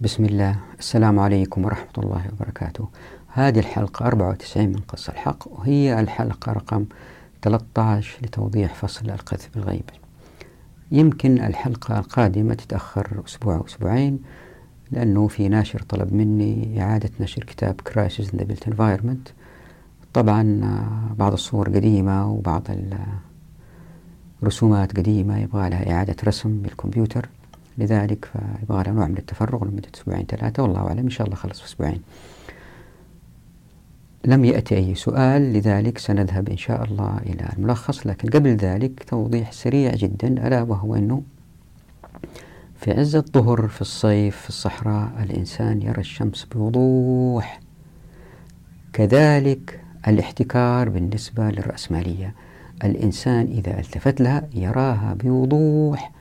بسم الله. السلام عليكم ورحمة الله وبركاته. هذه الحلقة 94 من قص الحق وهي الحلقة رقم 13 لتوضيح فصل القذف بالغيب. يمكن الحلقة القادمة تتأخر أسبوع أو أسبوعين لأنه في ناشر طلب مني إعادة نشر كتاب Crisis in the Built Environment. طبعا آه، بعض الصور قديمة وبعض الرسومات قديمة يبغى لها إعادة رسم بالكمبيوتر. لذلك فيبغى لها نوع من التفرغ لمدة أسبوعين ثلاثة والله أعلم إن شاء الله خلص في أسبوعين. لم يأتي أي سؤال لذلك سنذهب إن شاء الله إلى الملخص. لكن قبل ذلك توضيح سريع جدا ألا وهو أنه في عز الظهر في الصيف في الصحراء الإنسان يرى الشمس بوضوح. كذلك الاحتكار بالنسبة للرأسمالية. الإنسان إذا التفت لها يراها بوضوح.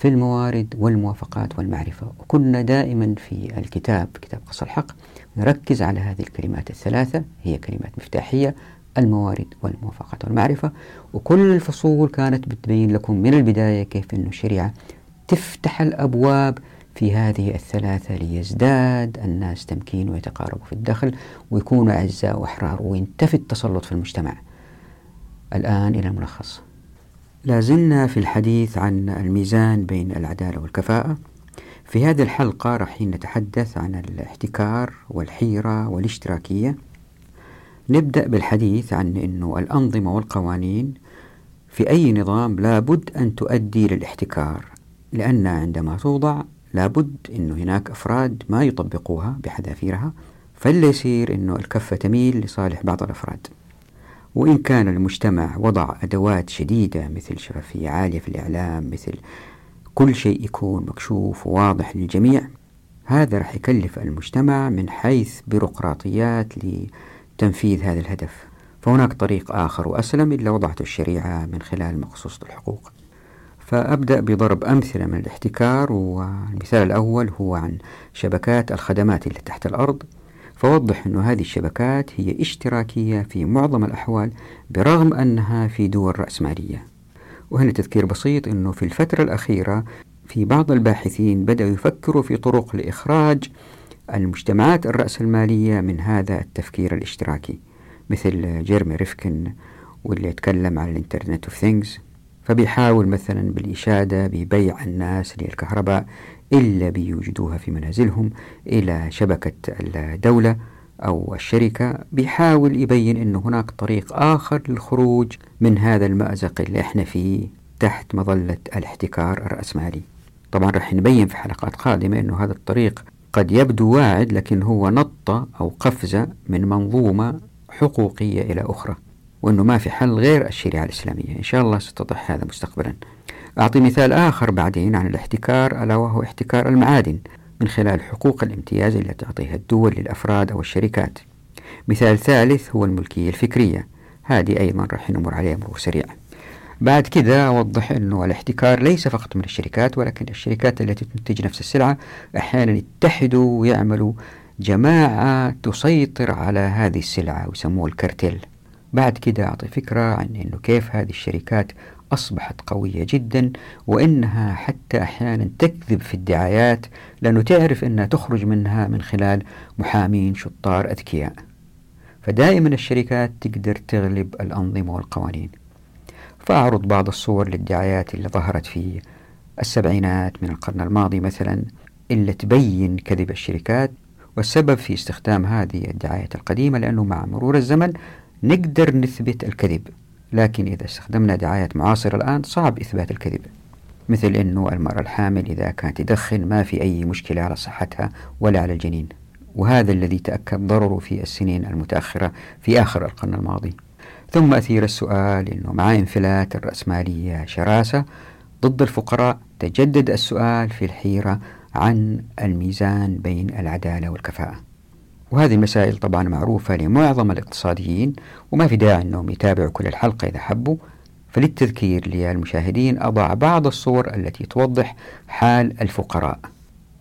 في الموارد والموافقات والمعرفة. وكنا دائما في الكتاب كتاب قصر الحق نركز على هذه الكلمات الثلاثة. هي كلمات مفتاحية الموارد والموافقات والمعرفة. وكل الفصول كانت بتبين لكم من البداية كيف أن الشريعة تفتح الأبواب في هذه الثلاثة ليزداد الناس تمكين ويتقاربوا في الدخل ويكونوا أعزاء وأحرار وينتفي التسلط في المجتمع. الآن إلى الملخص. لازلنا في الحديث عن الميزان بين العدالة والكفاءة. في هذه الحلقة راح نتحدث عن الاحتكار والحيرة والاشتراكية. نبدأ بالحديث عن أنه الأنظمة والقوانين في أي نظام لابد أن تؤدي للاحتكار لأن عندما توضع لابد أنه هناك أفراد ما يطبقوها بحذافيرها فلا يصير أنه الكفة تميل لصالح بعض الأفراد. وإن كان المجتمع وضع أدوات شديدة مثل شفافية عالية في الإعلام مثل كل شيء يكون مكشوف وواضح للجميع هذا راح يكلف المجتمع من حيث بيروقراطيات لتنفيذ هذا الهدف. فهناك طريق آخر وأسلم إلا وضعته الشريعة من خلال مخصوصة الحقوق. فأبدأ بضرب أمثلة من الاحتكار والمثال الأول هو عن شبكات الخدمات اللي تحت الأرض. فوضح أن هذه الشبكات هي اشتراكية في معظم الأحوال برغم أنها في دول رأسمالية. وهنا تذكير بسيط أنه في الفترة الأخيرة في بعض الباحثين بدأوا يفكروا في طرق لإخراج المجتمعات الرأسمالية من هذا التفكير الاشتراكي مثل جيرمي ريفكن واللي يتكلم عن ال Internet of Things فبيحاول مثلا بالإشادة ببيع الناس للكهرباء اللي بيوجدوها في منازلهم إلى شبكة الدولة أو الشركة بيحاول يبين أن هناك طريق آخر للخروج من هذا المأزق اللي إحنا فيه تحت مظلة الاحتكار الرأسمالي. طبعا رح نبين في حلقات قادمة أنه هذا الطريق قد يبدو واعد لكن هو نطة أو قفزة من منظومة حقوقية إلى أخرى وأنه ما في حل غير الشريعة الإسلامية. إن شاء الله ستتضح هذا مستقبلا. أعطي مثال آخر بعدين عن الاحتكار ألا وهو احتكار المعادن من خلال حقوق الامتياز التي تعطيها الدول للأفراد أو الشركات. مثال ثالث هو الملكية الفكرية. هذه أيضا راح نمر عليها مرور سريع. بعد كذا أوضح أنه الاحتكار ليس فقط من الشركات ولكن الشركات التي تنتج نفس السلعة أحيانا يتحدوا ويعملوا جماعة تسيطر على هذه السلعة ويسموه الكارتيل. بعد كده أعطي فكرة عن أنه كيف هذه الشركات أصبحت قوية جدا وإنها حتى أحيانا تكذب في الدعايات لأنه تعرف أنها تخرج منها من خلال محامين شطار أذكياء. فدائما الشركات تقدر تغلب الأنظمة والقوانين. فأعرض بعض الصور للدعايات اللي ظهرت في السبعينات من القرن الماضي مثلا اللي تبين كذب الشركات والسبب في استخدام هذه الدعايات القديمة لأنه مع مرور الزمن نقدر نثبت الكذب. لكن إذا استخدمنا دعايات معاصرة الآن صعب إثبات الكذب مثل أنه المرأة الحامل إذا كانت تدخن ما في أي مشكلة على صحتها ولا على الجنين. وهذا الذي تأكد ضرره في السنين المتأخرة في آخر القرن الماضي. ثم أثير السؤال أنه مع انفلات الرأسمالية شراسة ضد الفقراء تجدد السؤال في الحيرة عن الميزان بين العدالة والكفاءة. وهذه المسائل طبعا معروفة لمعظم الاقتصاديين وما في داعي أنهم يتابعوا كل الحلقة إذا حبوا. فللتذكير للمشاهدين أضع بعض الصور التي توضح حال الفقراء.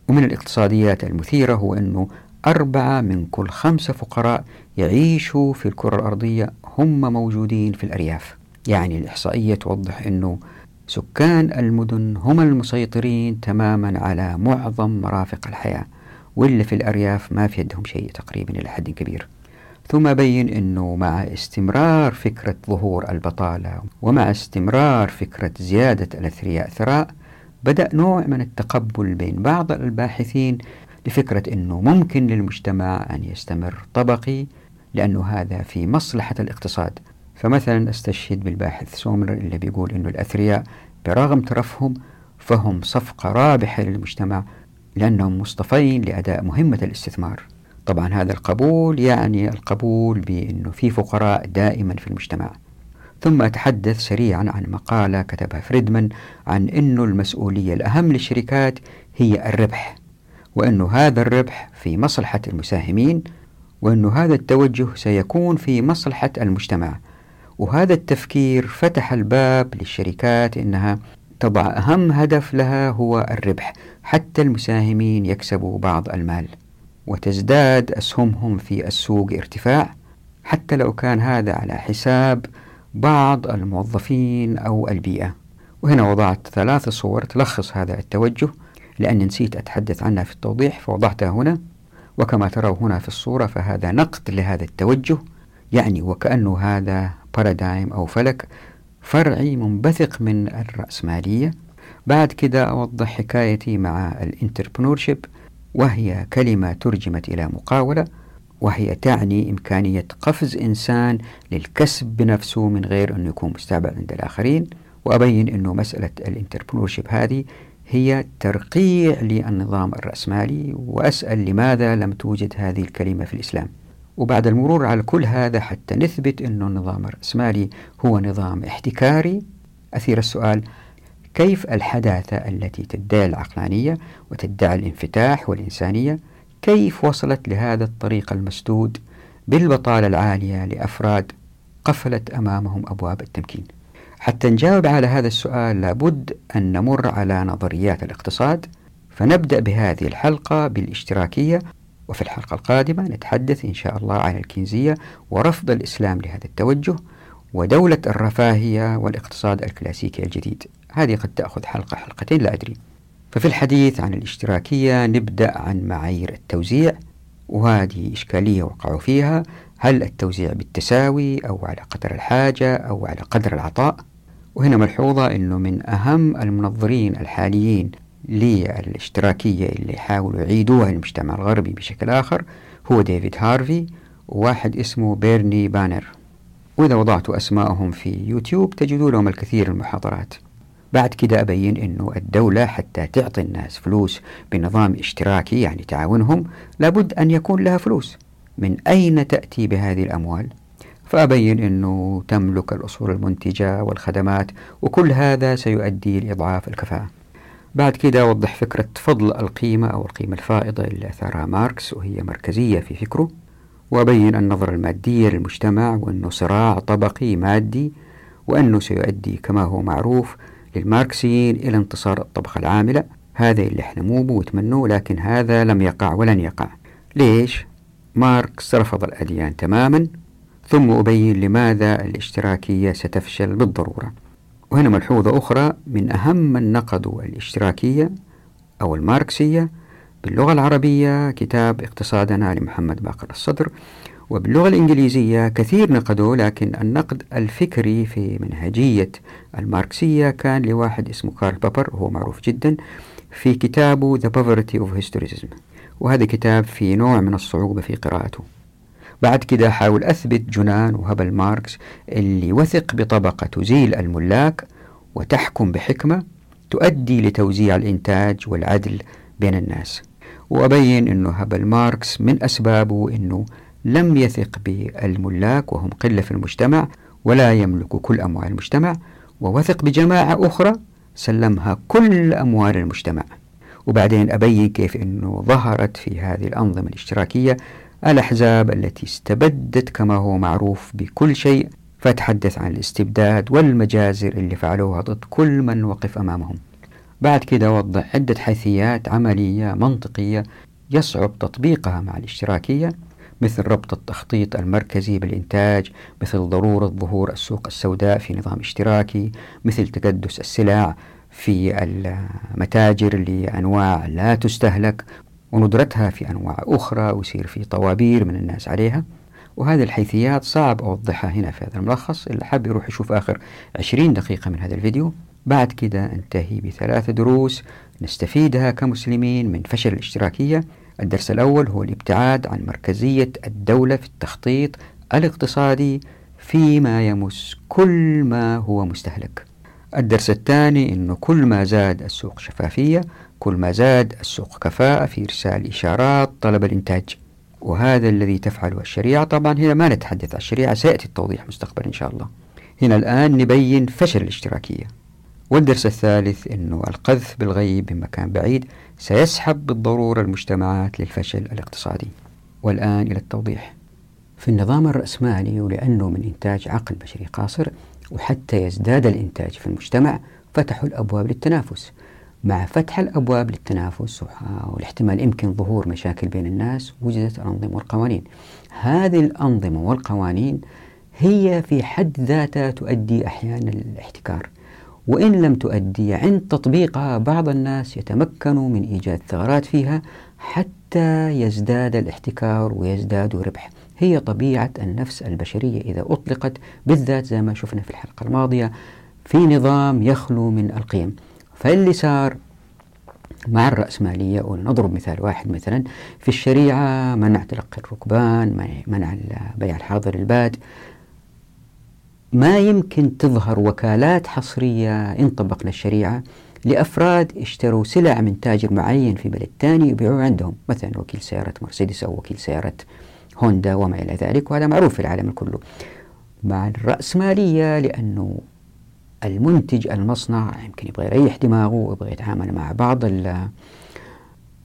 ومن الاقتصاديات المثيرة هو أنه أربعة من كل خمسة فقراء يعيشوا في الكرة الأرضية هم موجودين في الأرياف. يعني الإحصائية توضح أنه سكان المدن هم المسيطرين تماما على معظم مرافق الحياة. واللي في الأرياف ما في يدهم شيء تقريبا إلى حد كبير. ثم بين أنه مع استمرار فكرة ظهور البطالة ومع استمرار فكرة زيادة الأثرياء ثراء بدأ نوع من التقبل بين بعض الباحثين لفكرة أنه ممكن للمجتمع أن يستمر طبقي لأنه هذا في مصلحة الاقتصاد. فمثلا أستشهد بالباحث سومر اللي بيقول أنه الأثرياء برغم ترفهم فهم صفقة رابحة للمجتمع لأنهم مصطفين لأداء مهمة الاستثمار. طبعا هذا القبول يعني القبول بأنه في فقراء دائما في المجتمع. ثم أتحدث سريعا عن مقالة كتبها فريدمان عن أنه المسؤولية الأهم للشركات هي الربح وأنه هذا الربح في مصلحة المساهمين وأنه هذا التوجه سيكون في مصلحة المجتمع. وهذا التفكير فتح الباب للشركات أنها تضع أهم هدف لها هو الربح حتى المساهمين يكسبوا بعض المال. وتزداد أسهمهم في السوق ارتفاع حتى لو كان هذا على حساب بعض الموظفين أو البيئة. وهنا وضعت ثلاث صور تلخص هذا التوجه لأني نسيت أتحدث عنها في التوضيح فوضعتها هنا. وكما تروا هنا في الصورة فهذا نقد لهذا التوجه يعني وكأنه هذا paradigm أو فلك فرعي منبثق من الرأسمالية. بعد كده أوضح حكايتي مع ال entrepreneurship. وهي كلمة ترجمت إلى مقاولة وهي تعني إمكانية قفز إنسان للكسب بنفسه من غير أن يكون مستعبد عند الآخرين. وأبين أنه مسألة الانتربرنورشيب هذه هي ترقيع للنظام الرأسمالي. وأسأل لماذا لم توجد هذه الكلمة في الإسلام؟ وبعد المرور على كل هذا حتى نثبت أن النظام الرأسمالي هو نظام احتكاري. أثير السؤال كيف الحداثة التي تدعي العقلانية وتدعي الانفتاح والإنسانية كيف وصلت لهذا الطريق المسدود بالبطالة العالية لأفراد قفلت أمامهم أبواب التمكين؟ حتى نجاوب على هذا السؤال لابد أن نمر على نظريات الاقتصاد فنبدأ بهذه الحلقة بالاشتراكية. وفي الحلقة القادمة نتحدث إن شاء الله عن الكنزية ورفض الإسلام لهذا التوجه ودولة الرفاهية والاقتصاد الكلاسيكي الجديد. هذه قد تأخذ حلقة حلقتين لا أدري. ففي الحديث عن الاشتراكية نبدأ عن معايير التوزيع وهذه إشكالية وقعوا فيها. هل التوزيع بالتساوي أو على قدر الحاجة أو على قدر العطاء؟ وهنا ملحوظة أنه من أهم المنظرين الحاليين للاشتراكية اللي يحاولوا يعيدوها للمجتمع الغربي بشكل آخر هو ديفيد هارفي وواحد اسمه بيرني بانر. وإذا وضعت أسماءهم في يوتيوب تجدوا لهم الكثير من المحاضرات. بعد كده أبين أنه الدولة حتى تعطي الناس فلوس بنظام اشتراكي يعني تعاونهم لابد أن يكون لها فلوس. من أين تأتي بهذه الأموال؟ فأبين أنه تملك الأصول المنتجة والخدمات وكل هذا سيؤدي لإضعاف الكفاءة. بعد كده أوضح فكرة فضل القيمة أو القيمة الفائضة اللي أثارها ماركس وهي مركزية في فكره وأبين النظرة المادية للمجتمع وأنه صراع طبقي مادي وأنه سيؤدي كما هو معروف للماركسيين إلى انتصار الطبقة العاملة. هذا اللي إحنا مو وتمنوه لكن هذا لم يقع ولن يقع. ليش؟ ماركس رفض الأديان تماما ثم أبين لماذا الاشتراكية ستفشل بالضرورة. وهنا ملحوظة أخرى من أهم من نقدوا الاشتراكية أو الماركسية باللغة العربية كتاب اقتصادنا لمحمد باقر الصدر. وباللغة الإنجليزية كثير نقدوا لكن النقد الفكري في منهجية الماركسية كان لواحد اسمه كارل بابر وهو معروف جدا في كتابه The Poverty of Historicism. وهذا كتاب في نوع من الصعوبة في قراءته. بعد كده حاول أثبت جنان وهبل ماركس اللي وثق بطبقة تزيل الملاك وتحكم بحكمة تؤدي لتوزيع الإنتاج والعدل بين الناس. وأبين أنه هبل ماركس من أسبابه أنه لم يثق بالملاك وهم قلة في المجتمع ولا يملك كل أموال المجتمع ووثق بجماعة أخرى سلمها كل أموال المجتمع. وبعدين أبين كيف أنه ظهرت في هذه الأنظمة الاشتراكية الأحزاب التي استبدت كما هو معروف بكل شيء فأتحدث عن الاستبداد والمجازر اللي فعلوها ضد كل من وقف أمامهم. بعد كده أوضح عدة حيثيات عملية منطقية يصعب تطبيقها مع الاشتراكية مثل ربط التخطيط المركزي بالإنتاج مثل ضرورة ظهور السوق السوداء في نظام اشتراكي مثل تكدس السلع في المتاجر لأنواع لا تستهلك وندرتها في أنواع أخرى ويصير في طوابير من الناس عليها. وهذه الحيثيات صعب أوضحها هنا في هذا الملخص. اللي حاب يروح يشوف آخر 20 دقيقة من هذا الفيديو بعد كده انتهي بثلاثة دروس نستفيدها كمسلمين من فشل الاشتراكية. الدرس الأول هو الابتعاد عن مركزية الدولة في التخطيط الاقتصادي فيما يمس كل ما هو مستهلك. الدرس الثاني أنه كل ما زاد السوق شفافية كل ما زاد السوق كفاءة في إرسال إشارات طلب الإنتاج. وهذا الذي تفعله الشريعة. طبعا هنا ما نتحدث. عن الشريعة سيأتي التوضيح مستقبلا إن شاء الله. هنا الآن نبين فشل الاشتراكية. والدرس الثالث أنه القذف بالغيب من مكان بعيد سيسحب بالضرورة المجتمعات للفشل الاقتصادي. والآن إلى التوضيح. في النظام الرأسمالي ولأنه من إنتاج عقل بشري قاصر وحتى يزداد الإنتاج في المجتمع فتحوا الأبواب للتنافس. مع فتح الأبواب للتنافس والاحتمال يمكن ظهور مشاكل بين الناس وجدت الأنظمة والقوانين. هذه الأنظمة والقوانين هي في حد ذاتها تؤدي أحيانا للاحتكار. وإن لم تؤدي عند تطبيقها بعض الناس يتمكنوا من إيجاد ثغرات فيها حتى يزداد الاحتكار ويزداد ربح. هي طبيعة النفس البشرية إذا أطلقت بالذات زي ما شفنا في الحلقة الماضية في نظام يخلو من القيم. فاللي صار مع الرأسمالية ونضرب مثال واحد مثلا في الشريعة منع تلقي الركبان منع بيع الحاضر الباد. ما يمكن تظهر وكالات حصرية إن طبقنا الشريعة لأفراد اشتروا سلع من تاجر معين في بلد ثاني يبيعوها عندهم مثلا وكيل سيارة مرسيدس أو وكيل سيارة هوندا وما إلى ذلك وهذا معروف في العالم كله. مع الرأسمالية لأنه المنتج المصنع يمكن يبغى يريح دماغه ويبغى يتعامل مع بعض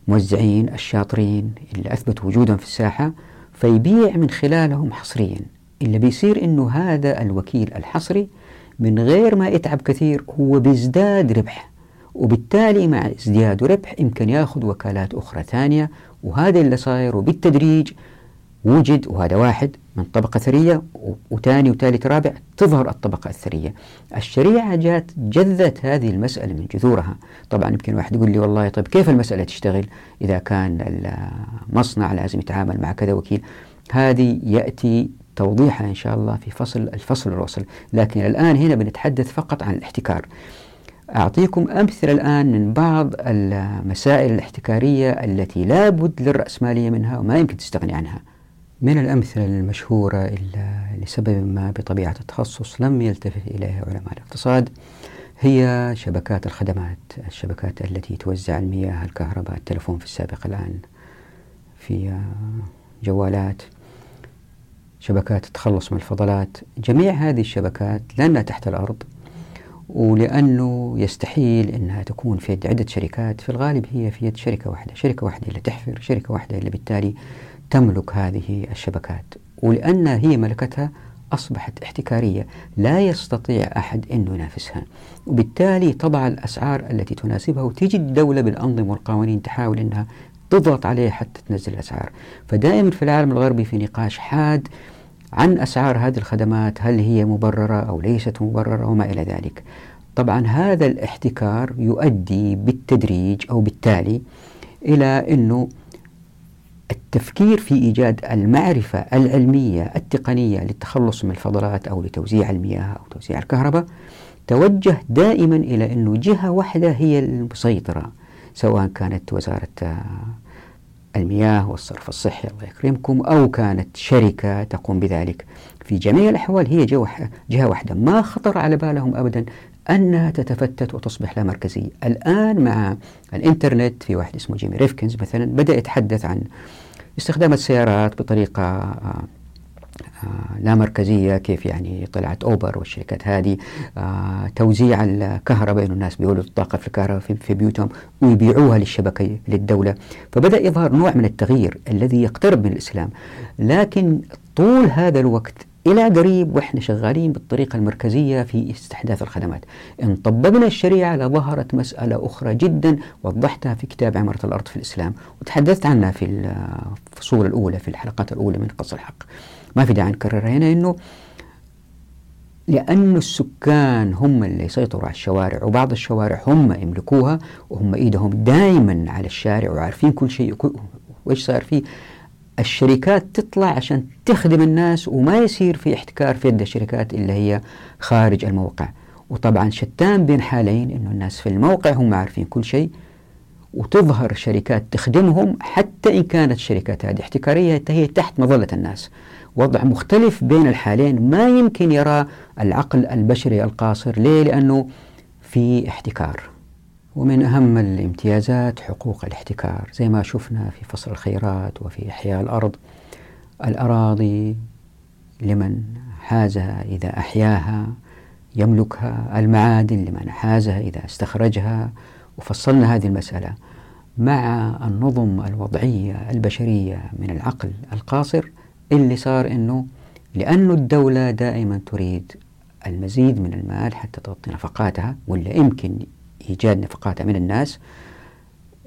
الموزعين الشاطرين اللي أثبتوا وجودهم في الساحة فيبيع من خلالهم حصريا. اللي بيصير إنه هذا الوكيل الحصري من غير ما يتعب كثير هو بيزداد ربح وبالتالي مع ازدياد ربح يمكن ياخذ وكالات أخرى ثانية وهذا اللي صاير. وبالتدريج وجد وهذا واحد من طبقة ثرية وثاني وثالث رابع تظهر الطبقة الثرية. الشريعة جات جذت هذه المسألة من جذورها. طبعا يمكن واحد يقول لي والله طيب كيف المسألة تشتغل؟ إذا كان المصنع لازم يتعامل مع كذا وكيل. هذه يأتي توضيحها إن شاء الله في فصل الفصل الوصل. لكن الآن هنا بنتحدث فقط عن الاحتكار. أعطيكم أمثلة الآن من بعض المسائل الاحتكارية التي لا بد للرأسمالية منها وما يمكن تستغني عنها. من الأمثلة المشهورة اللي لسبب ما بطبيعة التخصص لم يلتفت إليها علماء الاقتصاد هي شبكات الخدمات الشبكات التي توزع المياه الكهرباء التلفون في السابق الآن في جوالات شبكات التخلص من الفضلات. جميع هذه الشبكات لأنها تحت الأرض ولأنه يستحيل أنها تكون في يد عدة شركات. في الغالب هي في يد شركة واحدة شركة واحدة اللي تحفر شركة واحدة اللي بالتالي تملك هذه الشبكات. ولأنها هي ملكتها أصبحت احتكارية لا يستطيع أحد أن ينافسها. وبالتالي تضع الأسعار التي تناسبها وتجي الدولة بالأنظمة والقوانين تحاول أنها تضغط عليه حتى تنزل الأسعار. فدائما في العالم الغربي في نقاش حاد عن أسعار هذه الخدمات هل هي مبررة أو ليست مبررة وما إلى ذلك. طبعا هذا الاحتكار يؤدي بالتدريج أو بالتالي إلى أنه التفكير في إيجاد المعرفة العلمية التقنية للتخلص من الفضلات أو لتوزيع المياه أو توزيع الكهرباء توجه دائما إلى أنه جهة واحدة هي المسيطرة سواء كانت وزارة المياه والصرف الصحي الله يكرمكم أو كانت شركة تقوم بذلك. في جميع الأحوال هي جهة واحدة ما خطر على بالهم أبدا أنها تتفتت وتصبح لا مركزية. الآن مع الإنترنت في واحد اسمه جيمي ريفكنز مثلا بدأ يتحدث عن استخدام السيارات بطريقة آه، لا مركزية كيف يعني طلعت أوبر والشركات هذه آه، توزيع الكهرباء إنه الناس بيولدوا الطاقة في الكهرباء في بيوتهم ويبيعوها للشبكة للدولة. فبدأ يظهر نوع من التغيير الذي يقترب من الإسلام. لكن طول هذا الوقت إلى قريب وإحنا شغالين بالطريقة المركزية في استحداث الخدمات. إن طبقنا الشريعة لظهرت مسألة أخرى جدا وضحتها في كتاب عمارة الأرض في الإسلام وتحدثت عنها في الفصول الأولى في الحلقات الأولى من قص الحق. ما في داعي نكررها هنا إنه لأن السكان هم اللي يسيطروا على الشوارع وبعض الشوارع هم يملكوها وهم إيدهم دائما على الشارع وعارفين كل شيء وإيش صار فيه. الشركات تطلع عشان تخدم الناس وما يصير في احتكار في يد الشركات اللي هي خارج الموقع. وطبعا شتان بين حالين إنه الناس في الموقع هم عارفين كل شيء وتظهر شركات تخدمهم حتى إن كانت الشركات هذه احتكارية هي تحت مظلة الناس. وضع مختلف بين الحالين ما يمكن يرى العقل البشري القاصر. ليه؟ لأنه في احتكار. ومن أهم الامتيازات حقوق الاحتكار زي ما شفنا في فصل الخيرات وفي إحياء الأرض. الأراضي لمن حازها إذا أحياها يملكها المعادن لمن حازها إذا استخرجها. وفصلنا هذه المسألة مع النظم الوضعية البشرية من العقل القاصر اللي صار أنه لأن الدولة دائما تريد المزيد من المال حتى تغطي نفقاتها ولا يمكن إيجاد نفقاتها من الناس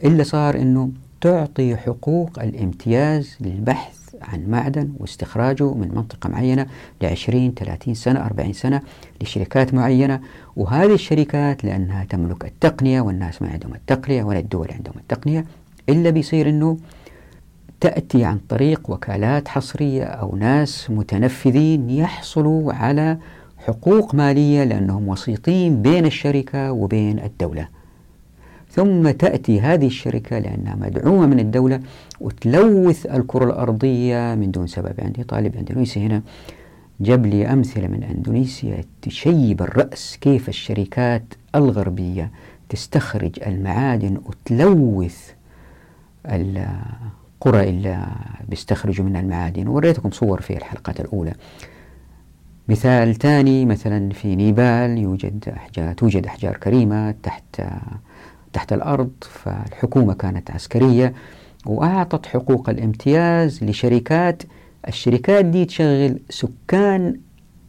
اللي صار أنه تعطي حقوق الامتياز للبحث عن معدن واستخراجه من منطقة معينة لعشرين ثلاثين سنة أربعين سنة لشركات معينة. وهذه الشركات لأنها تملك التقنية والناس ما عندهم التقنية ولا الدول عندهم التقنية إلا بيصير أنه تأتي عن طريق وكالات حصرية أو ناس متنفذين يحصلوا على حقوق مالية لأنهم وسيطين بين الشركة وبين الدولة. ثم تأتي هذه الشركة لأنها مدعومة من الدولة وتلوث الكرة الأرضية من دون سبب. عندي طالب أندونيسي هنا. جاب لي أمثلة من أندونيسيا تشيب الرأس كيف الشركات الغربية تستخرج المعادن وتلوث القرى اللي بيستخرجوا منها المعادن. وريتكم صور في الحلقات الأولى. مثال ثاني مثلا في نيبال يوجد أحجار توجد أحجار كريمة تحت تحت الأرض فالحكومة كانت عسكرية وأعطت حقوق الامتياز لشركات الشركات دي تشغل سكان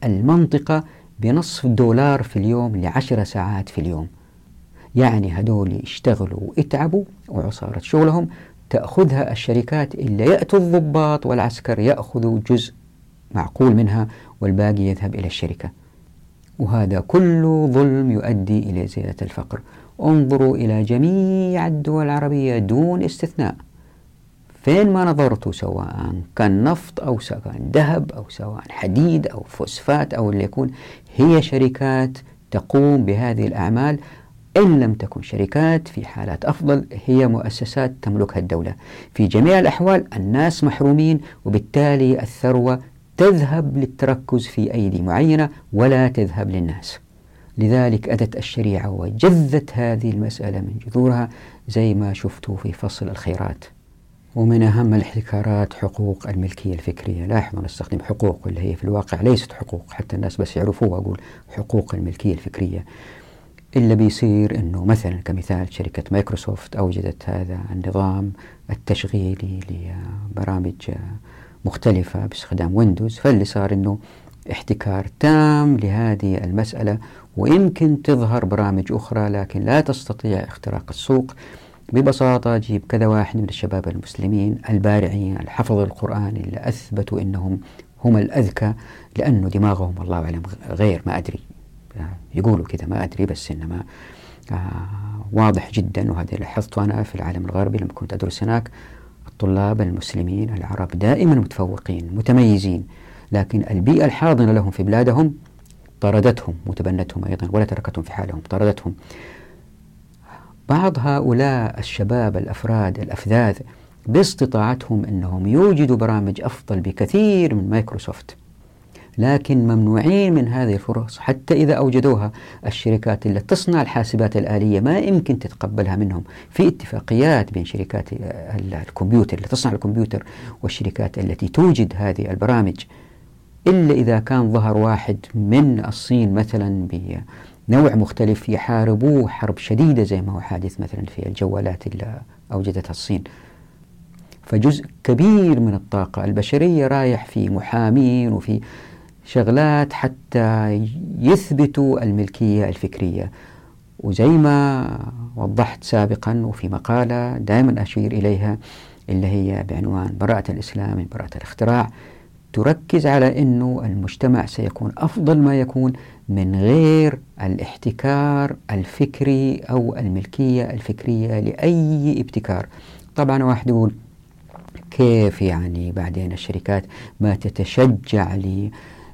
المنطقة بنصف دولار في اليوم لعشر ساعات في اليوم. يعني هدول يشتغلوا ويتعبوا وعصارة شغلهم تأخذها الشركات اللي يأتوا الضباط والعسكر يأخذوا جزء معقول منها والباقي يذهب إلى الشركة. وهذا كله ظلم يؤدي إلى زيادة الفقر. انظروا إلى جميع الدول العربية دون استثناء. فين ما نظرتوا سواء كان نفط أو سواء ذهب أو سواء حديد أو فوسفات أو اللي يكون هي شركات تقوم بهذه الأعمال. إن لم تكن شركات في حالات أفضل هي مؤسسات تملكها الدولة. في جميع الأحوال الناس محرومين وبالتالي الثروة تذهب للتركز في أيدي معينة ولا تذهب للناس. لذلك أتت الشريعة وجذت هذه المسألة من جذورها زي ما شفتوا في فصل الخيرات. ومن أهم الاحتكارات حقوق الملكية الفكرية. لاحظوا نستخدم حقوق اللي هي في الواقع ليست حقوق. حتى الناس بس يعرفوها أقول حقوق الملكية الفكرية. إلا بيصير أنه مثلا كمثال شركة مايكروسوفت أوجدت هذا النظام التشغيلي لبرامج مختلفة باستخدام ويندوز فاللي صار أنه احتكار تام لهذه المسألة ويمكن تظهر برامج أخرى لكن لا تستطيع اختراق السوق. ببساطة جيب كذا واحد من الشباب المسلمين البارعين اللي حفظوا القرآن اللي أثبتوا أنهم هم الأذكى لأنه دماغهم الله أعلم غير ما أدري. يقولوا كذا ما أدري بس إنما آه واضح جدا. وهذا لاحظته أنا في العالم الغربي لما كنت أدرس هناك الطلاب المسلمين العرب دائما متفوقين متميزين لكن البيئة الحاضنة لهم في بلادهم طردتهم وتبنتهم أيضا ولا تركتهم في حالهم طردتهم. بعض هؤلاء الشباب الأفراد الأفذاذ باستطاعتهم أنهم يوجدوا برامج أفضل بكثير من مايكروسوفت. لكن ممنوعين من هذه الفرص حتى إذا أوجدوها الشركات التي تصنع الحاسبات الآلية ما يمكن تتقبلها منهم. في اتفاقيات بين شركات الكمبيوتر اللي تصنع الكمبيوتر والشركات التي توجد هذه البرامج. إلا إذا كان ظهر واحد من الصين مثلا بنوع مختلف يحاربوه حرب شديدة زي ما هو حادث مثلا في الجوالات اللي أوجدتها الصين. فجزء كبير من الطاقة البشرية رايح في محامين وفي شغلات حتى يثبتوا الملكية الفكرية. وزي ما وضحت سابقا وفي مقالة دائما أشير إليها اللي هي بعنوان براءة الإسلام من براءة الاختراع. تركز على أنه المجتمع سيكون أفضل ما يكون من غير الاحتكار الفكري أو الملكية الفكرية لأي ابتكار. طبعا واحد يقول كيف يعني بعدين الشركات ما تتشجع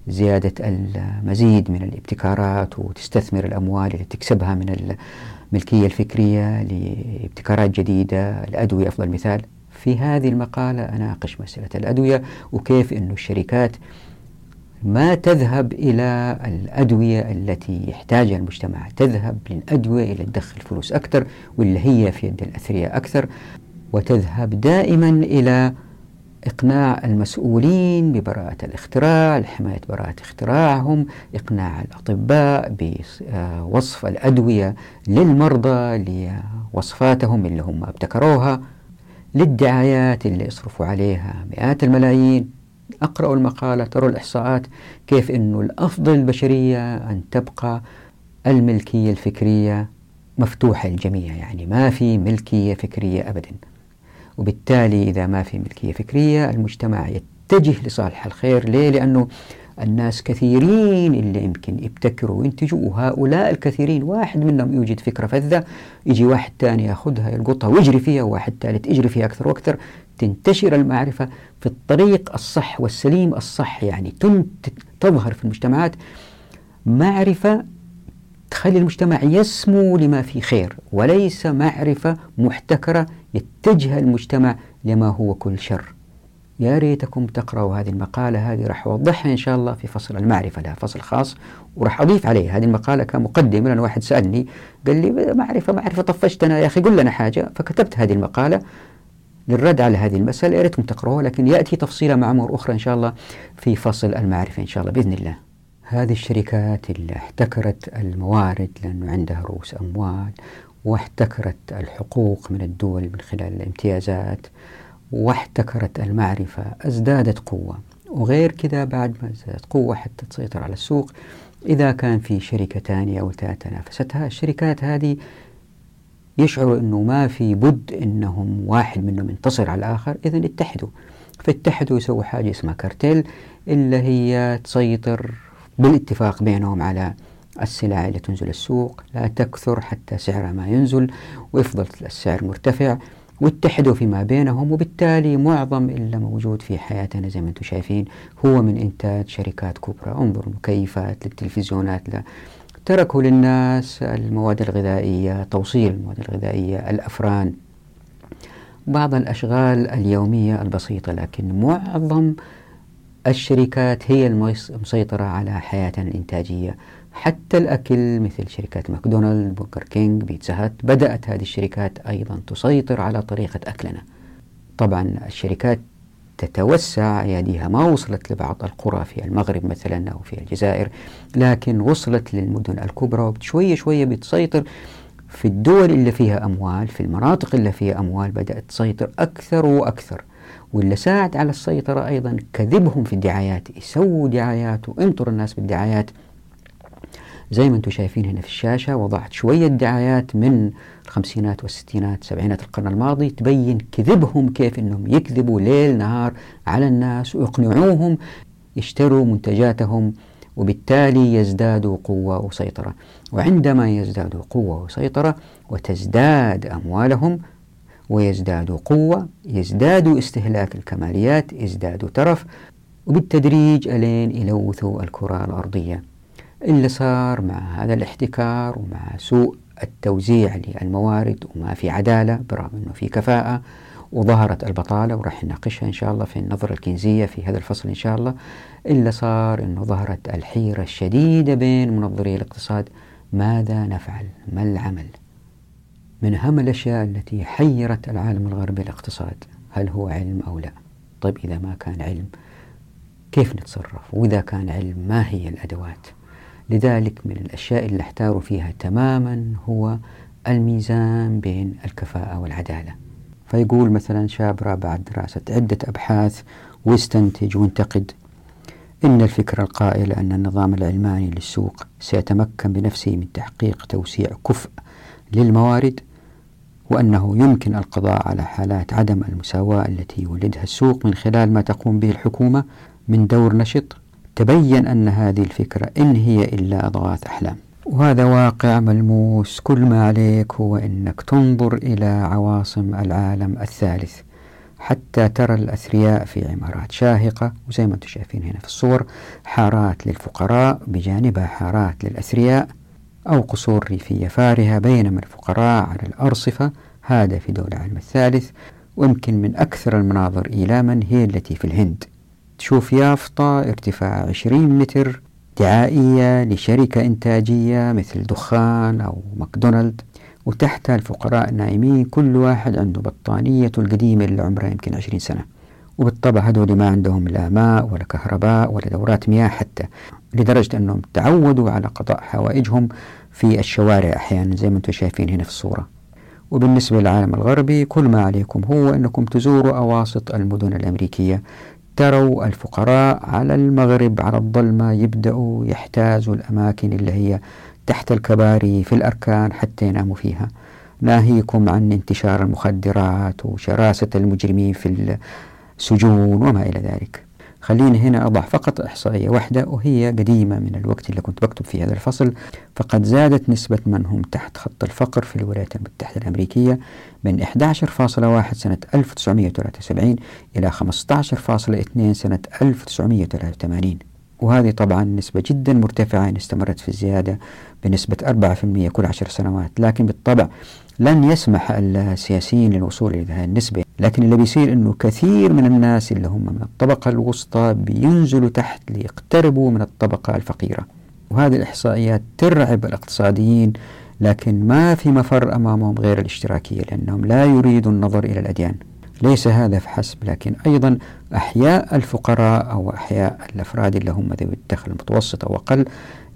لزيادة المزيد من الابتكارات وتستثمر الأموال اللي تكسبها من الملكية الفكرية لابتكارات جديدة. الأدوية أفضل مثال. في هذه المقالة أناقش مسألة الأدوية وكيف أن الشركات ما تذهب إلى الأدوية التي يحتاجها المجتمع. تذهب للأدوية اللي تدخل فلوس أكثر واللي هي في يد الأثرياء أكثر. وتذهب دائما إلى إقناع المسؤولين ببراءة الاختراع لحماية براءة اختراعهم إقناع الأطباء بوصف الأدوية للمرضى لوصفاتهم اللي هم ابتكروها للدعايات اللي يصرفوا عليها مئات الملايين. أقرأوا المقالة تروا الإحصاءات كيف أنه الأفضل البشرية أن تبقى الملكية الفكرية مفتوحة للجميع يعني ما في ملكية فكرية أبدا. وبالتالي إذا ما في ملكية فكرية المجتمع يتجه لصالح الخير ليه؟ لأنه الناس كثيرين اللي يمكن يبتكروا وينتجوا وهؤلاء الكثيرين واحد منهم يوجد فكرة فذة يجي واحد ثاني يأخذها يلقطها ويجري فيها وواحد ثالث يجري فيها أكثر وأكثر تنتشر المعرفة في الطريق الصح والسليم الصح يعني تظهر في المجتمعات معرفة تخلي المجتمع يسمو لما في خير وليس معرفة محتكرة يتجه المجتمع لما هو كل شر. يا ريتكم تقرأوا هذه المقالة هذه راح أوضحها إن شاء الله في فصل المعرفة لها فصل خاص وراح أضيف عليه. هذه المقالة كمقدمة لأن واحد سألني قال لي معرفة معرفة طفشتنا. يا أخي قل لنا حاجة. فكتبت هذه المقالة للرد على هذه المسألة. يا ريتكم تقرأوها لكن يأتي تفصيلها مع أمور أخرى إن شاء الله في فصل المعرفة إن شاء الله بإذن الله. هذه الشركات اللي احتكرت الموارد لأنه عندها رؤوس أموال واحتكرت الحقوق من الدول من خلال الامتيازات واحتكرت المعرفة ازدادت قوة. وغير كذا بعد ما ازدادت قوة حتى تسيطر على السوق إذا كان في شركة ثانية أو ثالثة نافستها الشركات هذه يشعروا أنه ما في بد أنهم واحد منهم ينتصر على الآخر إذا اتحدوا. فاتحدوا يسووا حاجة اسمها كارتيل اللي هي تسيطر بالاتفاق بينهم على السلع اللي تنزل السوق لا تكثر حتى سعرها ما ينزل ويفضل السعر مرتفع واتحدوا فيما بينهم وبالتالي معظم اللي موجود في حياتنا زي ما أنتم شايفين هو من إنتاج شركات كبرى. انظروا المكيفات للتلفزيونات تركوا للناس المواد الغذائية توصيل المواد الغذائية الأفران. بعض الأشغال اليومية البسيطة لكن معظم الشركات هي المسيطرة على حياتنا الإنتاجية حتى الأكل مثل شركات ماكدونالد برجر كينج بيتزا هات بدأت هذه الشركات أيضا تسيطر على طريقة أكلنا. طبعا الشركات تتوسع أياديها ما وصلت لبعض القرى في المغرب مثلا أو في الجزائر لكن وصلت للمدن الكبرى وشوية شوية بتسيطر في الدول اللي فيها أموال في المناطق اللي فيها أموال بدأت تسيطر أكثر وأكثر. واللي ساعد على السيطرة أيضا كذبهم في الدعايات يسووا دعايات وانطر الناس بالدعايات. زي ما أنتم شايفين هنا في الشاشة وضعت شوية دعايات من الخمسينات والستينات سبعينات القرن الماضي تبين كذبهم كيف إنهم يكذبوا ليل نهار على الناس ويقنعوهم يشتروا منتجاتهم وبالتالي يزدادوا قوة وسيطرة. وعندما يزدادوا قوة وسيطرة وتزداد أموالهم ويزدادوا قوة يزدادوا استهلاك الكماليات يزدادوا ترف وبالتدريج ألين يلوثوا الكرة الأرضية. اللي صار مع هذا الاحتكار ومع سوء التوزيع للموارد وما في عدالة برغم أنه في كفاءة وظهرت البطالة وراح نناقشها إن شاء الله في النظرة الكنزية في هذا الفصل إن شاء الله. إلا صار أنه ظهرت الحيرة الشديدة بين منظري الاقتصاد ماذا نفعل؟ ما العمل؟ من أهم الأشياء التي حيرت العالم الغربي الاقتصاد؟ هل هو علم أو لا؟ طيب إذا ما كان علم كيف نتصرف؟ وإذا كان علم ما هي الأدوات؟ لذلك من الأشياء اللي احتاروا فيها تماما هو الميزان بين الكفاءة والعدالة. فيقول مثلا شابرا بعد دراسة عدة أبحاث ويستنتج وينتقد إن الفكرة القائلة أن النظام العلماني للسوق سيتمكن بنفسه من تحقيق توسيع كفء للموارد. وأنه يمكن القضاء على حالات عدم المساواة التي يولدها السوق من خلال ما تقوم به الحكومة من دور نشط. تبين أن هذه الفكرة إن هي إلا أضغاث أحلام. وهذا واقع ملموس. كل ما عليك هو أنك تنظر إلى عواصم العالم الثالث حتى ترى الأثرياء في عمارات شاهقة. وزي ما أنتم شايفين هنا في الصور حارات للفقراء بجانبها حارات للأثرياء. أو قصور ريفية فارهة بينما الفقراء على الأرصفة هذا في دولة العالم الثالث ويمكن من أكثر المناظر إيلاما هي التي في الهند. تشوف يافطة ارتفاع 20 متر دعائية لشركة إنتاجية مثل دخان أو ماكدونالد وتحتها الفقراء نايمين كل واحد عنده بطانية القديمة اللي عمرها يمكن 20 سنة. وبالطبع هذول ما عندهم لا ماء ولا كهرباء ولا دورات مياه حتى لدرجة أنهم تعودوا على قضاء حوائجهم في الشوارع أحيانا زي ما أنتم شايفين هنا في الصورة. وبالنسبة للعالم الغربي كل ما عليكم هو أنكم تزوروا أواسط المدن الأمريكية. تروا الفقراء على المغرب على الظلمة يبدأوا يحتازوا الأماكن اللي هي تحت الكباري في الأركان حتى يناموا فيها. ناهيكم عن انتشار المخدرات وشراسة المجرمين في السجون وما إلى ذلك. خليني هنا أضع فقط إحصائية واحدة وهي قديمة من الوقت اللي كنت بكتب فيه هذا الفصل. فقد زادت نسبة من هم تحت خط الفقر في الولايات المتحدة الأمريكية من 11.1 سنة 1973 إلى 15.2 سنة 1983 وهذه طبعا نسبة جدا مرتفعة إن استمرت في الزيادة بنسبة 4% كل عشر سنوات لكن بالطبع لن يسمح السياسيين للوصول إلى هذه النسبة. لكن اللي بيصير أنه كثير من الناس اللي هم من الطبقة الوسطى بينزلوا تحت ليقتربوا من الطبقة الفقيرة. وهذه الإحصائيات ترعب الاقتصاديين لكن ما في مفر أمامهم غير الاشتراكية لأنهم لا يريدوا النظر إلى الأديان. ليس هذا فحسب لكن أيضا أحياء الفقراء أو أحياء الأفراد اللي هم ذوي الدخل المتوسط أو أقل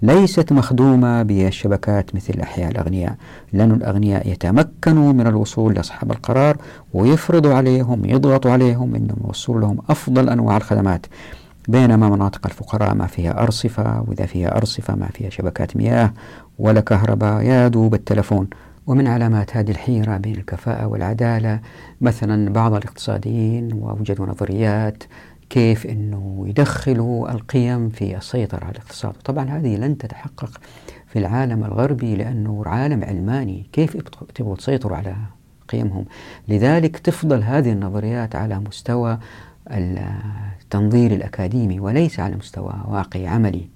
ليست مخدومة بالشبكات مثل أحياء الأغنياء. لأن الأغنياء يتمكنوا من الوصول لأصحاب القرار ويفرضوا عليهم يضغطوا عليهم أنهم يوصلوا لهم أفضل أنواع الخدمات. بينما مناطق الفقراء ما فيها أرصفة وإذا فيها أرصفة ما فيها شبكات مياه ولا كهرباء يا دوب التلفون ومن علامات هذه الحيرة بين الكفاءة والعدالة مثلا بعض الاقتصاديين ووجدوا نظريات كيف أنه يدخلوا القيم في السيطرة على الاقتصاد. طبعا هذه لن تتحقق في العالم الغربي لأنه عالم علماني. كيف تبغوا تسيطروا على قيمهم؟ لذلك تفضل هذه النظريات على مستوى التنظير الأكاديمي وليس على مستوى واقعي عملي.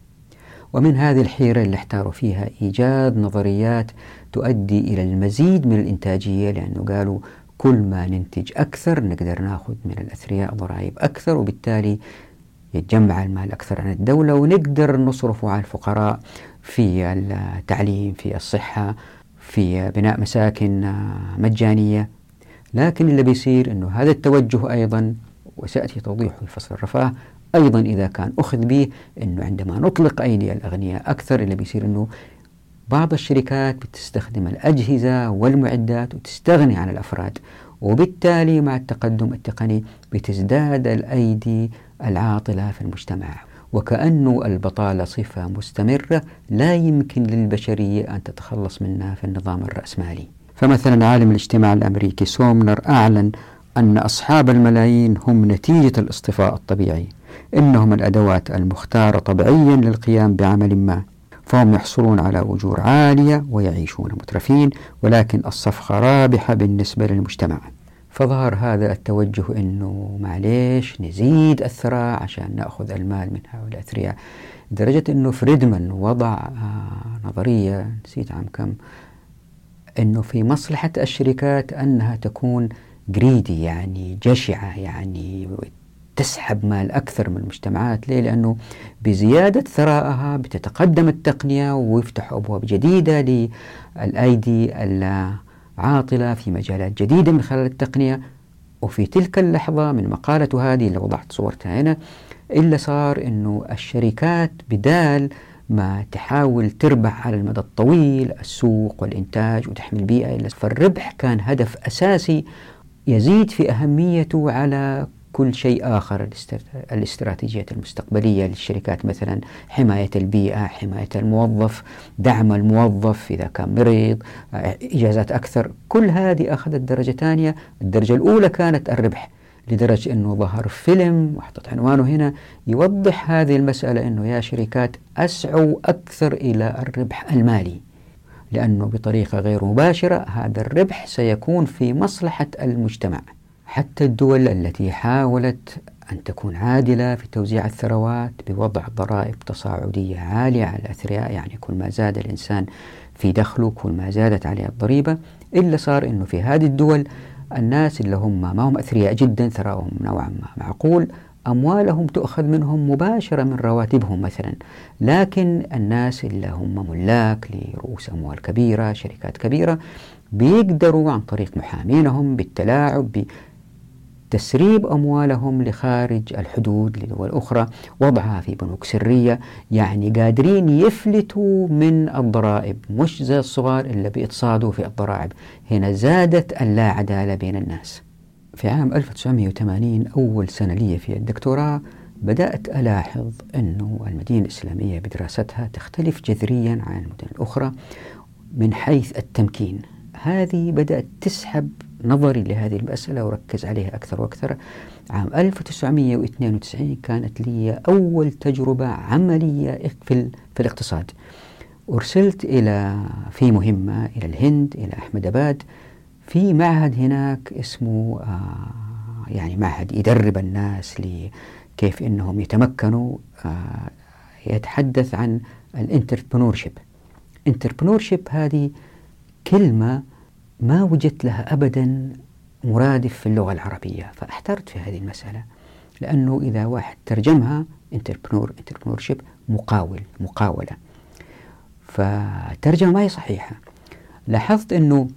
ومن هذه الحيرة اللي احتاروا فيها إيجاد نظريات تؤدي إلى المزيد من الإنتاجية لأنه قالوا كل ما ننتج أكثر نقدر ناخذ من الأثرياء ضرائب أكثر وبالتالي يتجمع المال أكثر عن الدولة ونقدر نصرفه على الفقراء في التعليم في الصحة في بناء مساكن مجانية. لكن اللي بيصير أنه هذا التوجه أيضا وسيأتي توضيحه في فصل الرفاه أيضا إذا كان أخذ به أنه عندما نطلق أيدي الأغنياء أكثر اللي بيصير أنه بعض الشركات بتستخدم الأجهزة والمعدات وتستغني عن الأفراد وبالتالي مع التقدم التقني بتزداد الأيدي العاطلة في المجتمع. وكأنه البطالة صفة مستمرة لا يمكن للبشرية أن تتخلص منها في النظام الرأسمالي. فمثلا عالم الاجتماع الأمريكي سومنر أعلن أن أصحاب الملايين هم نتيجة الاصطفاء الطبيعي إنهم الأدوات المختارة طبيعيا للقيام بعمل ما. فهم يحصلون على أجور عالية ويعيشون مترفين ولكن الصفقة رابحة بالنسبة للمجتمع. فظهر هذا التوجه أنه معليش نزيد الثراء عشان نأخذ المال من هؤلاء الأثرياء لدرجة أنه فريدمان وضع آه نظرية نسيت عام كم أنه في مصلحة الشركات أنها تكون جريدي يعني جشعة يعني تسحب مال أكثر من المجتمعات ليه؟ لأنه بزيادة ثرائها بتتقدم التقنية ويفتح أبواب جديدة للأيدي العاطلة في مجالات جديدة من خلال التقنية وفي تلك اللحظة من مقالة هذه اللي وضعت صورتها هنا إلا صار أنه الشركات بدال ما تحاول تربح على المدى الطويل السوق والإنتاج وتحمي البيئة فالربح كان هدف أساسي يزيد في أهميته على كل شيء آخر الاستراتيجيات المستقبلية للشركات مثلا حماية البيئة حماية الموظف دعم الموظف إذا كان مريض إجازات أكثر. كل هذه أخذت درجة ثانية. الدرجة الأولى كانت الربح لدرجة أنه ظهر فيلم وحطت عنوانه هنا يوضح هذه المسألة أنه يا شركات أسعوا أكثر إلى الربح المالي لأنه بطريقة غير مباشرة هذا الربح سيكون في مصلحة المجتمع. حتى الدول التي حاولت أن تكون عادلة في توزيع الثروات بوضع ضرائب تصاعدية عالية على الأثرياء يعني كل ما زاد الإنسان في دخله كل ما زادت عليه الضريبة إلا صار أنه في هذه الدول الناس اللي هم ما هم أثرياء جدا ثراهم نوعا ما معقول أموالهم تؤخذ منهم مباشرة من رواتبهم مثلا. لكن الناس اللي هم ملاك لرؤوس أموال كبيرة شركات كبيرة بيقدروا عن طريق محامينهم بالتلاعب تسريب أموالهم لخارج الحدود لدول أخرى وضعها في بنوك سرية يعني قادرين يفلتوا من الضرائب مش زي الصغار اللي بيتصادوا في الضرائب. هنا زادت اللا عدالة بين الناس. في عام 1980 أول سنة لي في الدكتوراه بدأت ألاحظ أنه المدينة الإسلامية بدراستها تختلف جذريا عن المدن الأخرى من حيث التمكين. هذه بدأت تسحب نظري لهذه المسألة وركز عليها أكثر وأكثر. عام 1992 كانت لي أول تجربة عملية في, في الاقتصاد. أرسلت إلى في مهمة إلى الهند إلى أحمد أباد. في معهد هناك اسمه آه يعني معهد يدرب الناس لكيف إنهم يتمكنوا آه يتحدث عن ال entrepreneurship. entrepreneurship هذه كلمة ما وجدت لها أبدا مرادف في اللغة العربية فأحترت في هذه المسألة لأنه إذا واحد ترجمها entrepreneur entrepreneurship مقاول مقاولة. فترجمة ما هي صحيحة. لاحظت أنه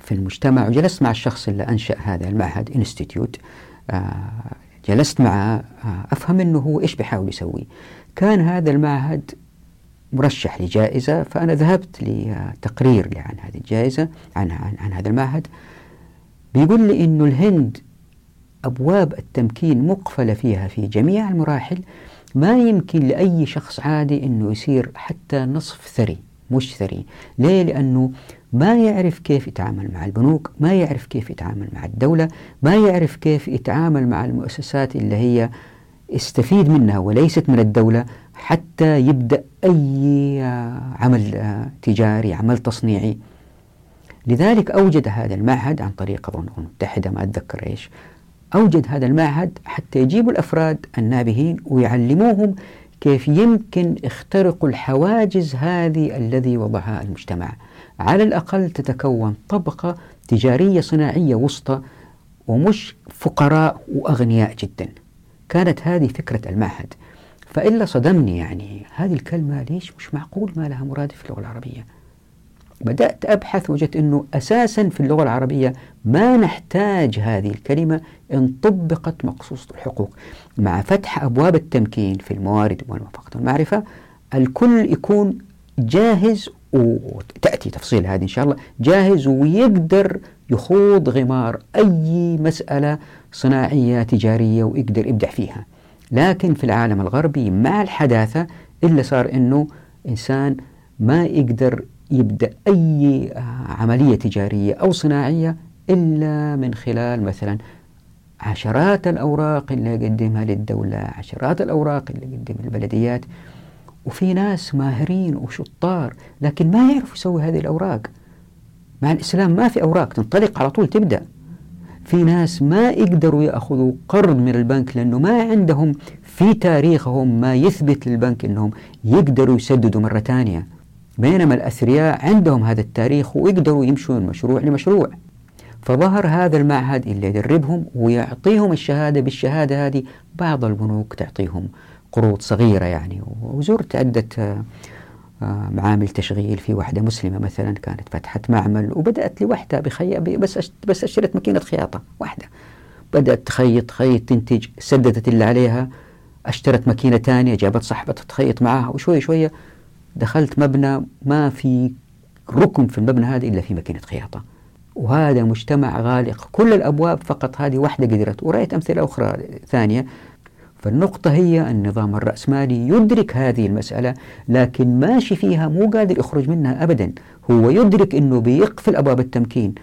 في المجتمع وجلست مع الشخص اللي أنشأ هذا المعهد institute آه جلست معه آه أفهم أنه هو إيش بيحاول يسوي. كان هذا المعهد مرشح لجائزة فأنا ذهبت لتقرير عن هذه الجائزة عن, عن, عن هذا المعهد. بيقول لي أنه الهند أبواب التمكين مقفلة فيها في جميع المراحل ما يمكن لأي شخص عادي أنه يصير حتى نصف ثري مش ثري. ليه؟ لأنه ما يعرف كيف يتعامل مع البنوك ما يعرف كيف يتعامل مع الدولة ما يعرف كيف يتعامل مع المؤسسات اللي هي يستفيد منها وليست من الدولة. حتى يبدأ أي عمل تجاري عمل تصنيعي. لذلك أوجد هذا المعهد عن طريق أظن المتحدة ما أتذكر إيش. أوجد هذا المعهد حتى يجيبوا الأفراد النابهين ويعلموهم كيف يمكن اخترقوا الحواجز هذه الذي وضعها المجتمع. على الأقل تتكون طبقة تجارية صناعية وسطى ومش فقراء وأغنياء جدا. كانت هذه فكرة المعهد. فإلا صدمني يعني. هذه الكلمة ليش مش معقول ما لها مرادف في اللغة العربية؟ بدأت أبحث وجدت أنه أساسا في اللغة العربية ما نحتاج هذه الكلمة إن طبقت مقصوصة الحقوق. مع فتح أبواب التمكين في الموارد والموافقة والمعرفة الكل يكون جاهز وتأتي تفصيل هذه إن شاء الله جاهز ويقدر يخوض غمار أي مسألة صناعية تجارية ويقدر يبدع فيها. لكن في العالم الغربي مع الحداثة إلا صار أنه إنسان ما يقدر يبدأ أي عملية تجارية أو صناعية إلا من خلال مثلا عشرات الأوراق اللي يقدمها للدولة عشرات الأوراق اللي يقدمها للبلديات. وفي ناس ماهرين وشطار لكن ما يعرفوا يسوي هذه الأوراق. مع الإسلام ما في أوراق تنطلق على طول تبدأ. في ناس ما يقدروا يأخذوا قرض من البنك لأنه ما عندهم في تاريخهم ما يثبت للبنك أنهم يقدروا يسددوا مرة ثانية. بينما الأثرياء عندهم هذا التاريخ ويقدروا يمشوا من مشروع لمشروع. فظهر هذا المعهد اللي يدربهم ويعطيهم الشهادة بالشهادة هذه بعض البنوك تعطيهم قروض صغيرة يعني وزرت عدة آه، معامل تشغيل في واحدة مسلمة مثلا كانت فتحت معمل وبدأت لوحدها بخي... بس بس اشترت ماكينة خياطة واحدة بدأت تخيط خيط تنتج سددت اللي عليها أشترت ماكينة ثانية جابت صاحبتها تخيط معها وشوي شوية دخلت مبنى ما في ركن في المبنى هذا إلا في ماكينة خياطة. وهذا مجتمع غالق كل الأبواب فقط هذه واحدة قدرت. ورأيت أمثلة أخرى ثانية. فالنقطة هي النظام الرأسمالي يدرك هذه المسألة لكن ماشي فيها مو قادر يخرج منها أبدا. هو يدرك أنه بيقفل أبواب التمكين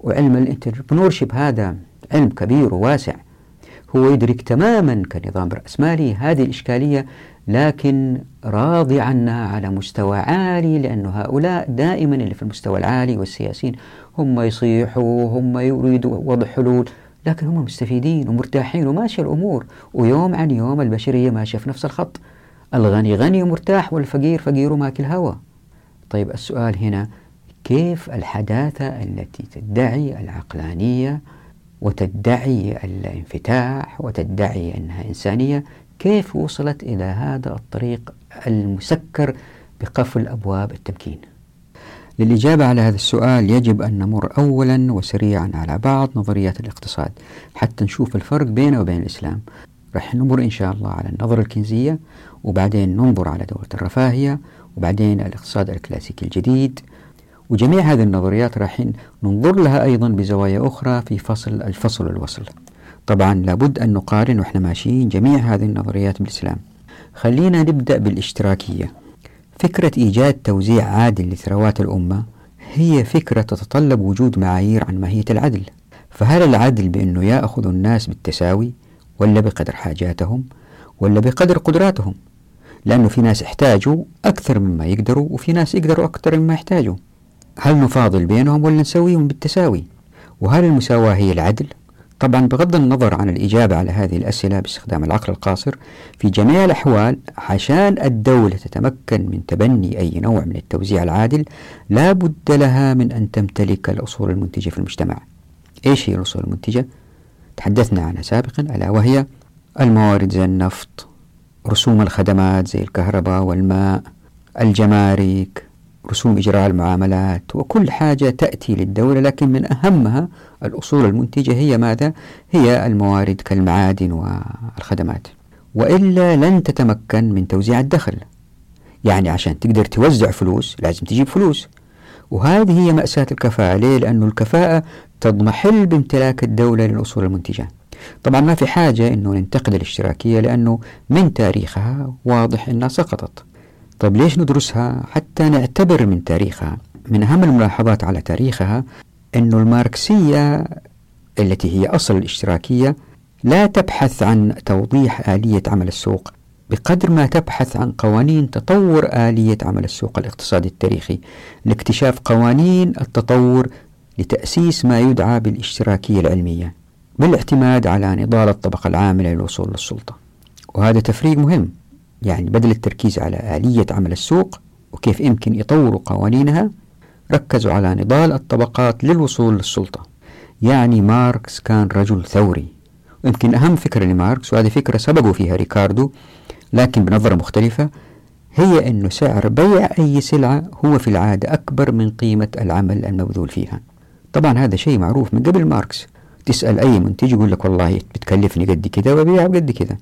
وعلم الانتربرنورشيب هذا علم كبير وواسع. هو يدرك تماما كنظام رأسمالي هذه الإشكالية لكن راضي عنها على مستوى عالي لأن هؤلاء دائما اللي في المستوى العالي والسياسيين هم يصيحوا هم يريدوا وضع حلول. لكن هم مستفيدين ومرتاحين وماشية الأمور. ويوم عن يوم البشرية ماشية في نفس الخط. الغني غني ومرتاح والفقير فقير وماكل هوا. طيب السؤال هنا كيف الحداثة التي تدعي العقلانية وتدعي الانفتاح وتدعي أنها إنسانية؟ كيف وصلت إلى هذا الطريق المسكر بقفل أبواب التمكين؟ للإجابة على هذا السؤال يجب أن نمر أولا وسريعا على بعض نظريات الاقتصاد حتى نشوف الفرق بينه وبين الإسلام. رح نمر إن شاء الله على النظرة الكنزية وبعدين ننظر على دولة الرفاهية وبعدين الاقتصاد الكلاسيكي الجديد. وجميع هذه النظريات راح ننظر لها أيضا بزوايا أخرى في فصل الفصل والوصل طبعا لابد أن نقارن وإحنا ماشيين جميع هذه النظريات بالإسلام. خلينا نبدأ بالاشتراكية. فكرة إيجاد توزيع عادل لثروات الأمة هي فكرة تتطلب وجود معايير عن ماهية العدل. فهل العدل بأنه يأخذ الناس بالتساوي ولا بقدر حاجاتهم ولا بقدر قدراتهم؟ لأنه في ناس احتاجوا أكثر مما يقدروا وفي ناس يقدروا أكثر مما يحتاجوا. هل نفاضل بينهم ولا نسويهم بالتساوي؟ وهل المساواة هي العدل؟ طبعا بغض النظر عن الإجابة على هذه الأسئلة باستخدام العقل القاصر في جميع الأحوال عشان الدولة تتمكن من تبني أي نوع من التوزيع العادل لا بد لها من أن تمتلك الأصول المنتجة في المجتمع إيش هي الأصول المنتجة؟ تحدثنا عنها سابقا ألا وهي الموارد زي النفط رسوم الخدمات زي الكهرباء والماء الجمارك رسوم إجراء المعاملات وكل حاجة تأتي للدولة لكن من أهمها الأصول المنتجة هي ماذا؟ هي الموارد كالمعادن والخدمات. وإلا لن تتمكن من توزيع الدخل. يعني عشان تقدر توزع فلوس لازم تجيب فلوس. وهذه هي مأساة الكفاءة. ليه؟ لأنه الكفاءة تضمحل بامتلاك الدولة للأصول المنتجة. طبعا ما في حاجة أنه ننتقد الاشتراكية لأنه من تاريخها واضح أنها سقطت. طيب ليش ندرسها؟ حتى نعتبر من تاريخها من أهم الملاحظات على تاريخها أن الماركسية التي هي أصل الاشتراكية لا تبحث عن توضيح آلية عمل السوق بقدر ما تبحث عن قوانين تطور آلية عمل السوق الاقتصادي التاريخي لاكتشاف قوانين التطور لتأسيس ما يدعى بالاشتراكية العلمية بالاعتماد على نضال الطبقة العاملة للوصول للسلطة. وهذا تفريق مهم. يعني بدل التركيز على آلية عمل السوق وكيف يمكن يطوروا قوانينها ركزوا على نضال الطبقات للوصول للسلطة. يعني ماركس كان رجل ثوري. ويمكن أهم فكرة لماركس وهذه فكرة سبقوا فيها ريكاردو لكن بنظرة مختلفة هي أن سعر بيع أي سلعة هو في العادة أكبر من قيمة العمل المبذول فيها. طبعا هذا شيء معروف من قبل ماركس. تسأل أي منتج يقول لك والله بتكلفني قد كذا وبيع قد كذا.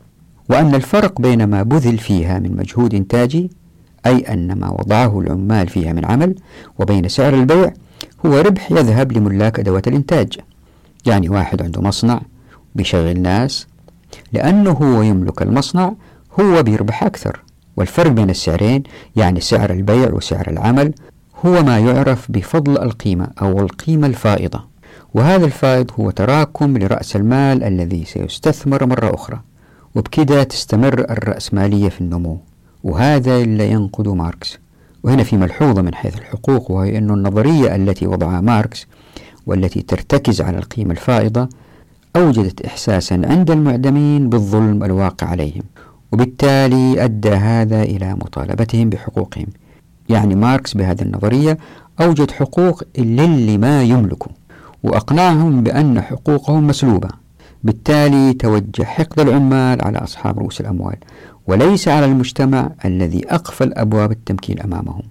وأن الفرق بين ما بذل فيها من مجهود إنتاجي أي أن ما وضعه العمال فيها من عمل وبين سعر البيع هو ربح يذهب لملاك أدوات الإنتاج. يعني واحد عنده مصنع بيشغل ناس لأنه هو يملك المصنع هو بيربح أكثر. والفرق بين السعرين يعني سعر البيع وسعر العمل هو ما يعرف بفضل القيمة أو القيمة الفائضة. وهذا الفائض هو تراكم لرأس المال الذي سيستثمر مرة أخرى. وبكذا تستمر الرأسمالية في النمو وهذا اللي ينقد ماركس. وهنا في ملحوظة من حيث الحقوق وهي أن النظرية التي وضعها ماركس والتي ترتكز على القيمة الفائضة أوجدت إحساسا عند المعدمين بالظلم الواقع عليهم وبالتالي أدى هذا إلى مطالبتهم بحقوقهم. يعني ماركس بهذه النظرية أوجد حقوق للي ما يملكه وأقنعهم بأن حقوقهم مسلوبة. بالتالي توجه حقد العمال على أصحاب رؤوس الأموال وليس على المجتمع الذي أقفل أبواب التمكين أمامهم.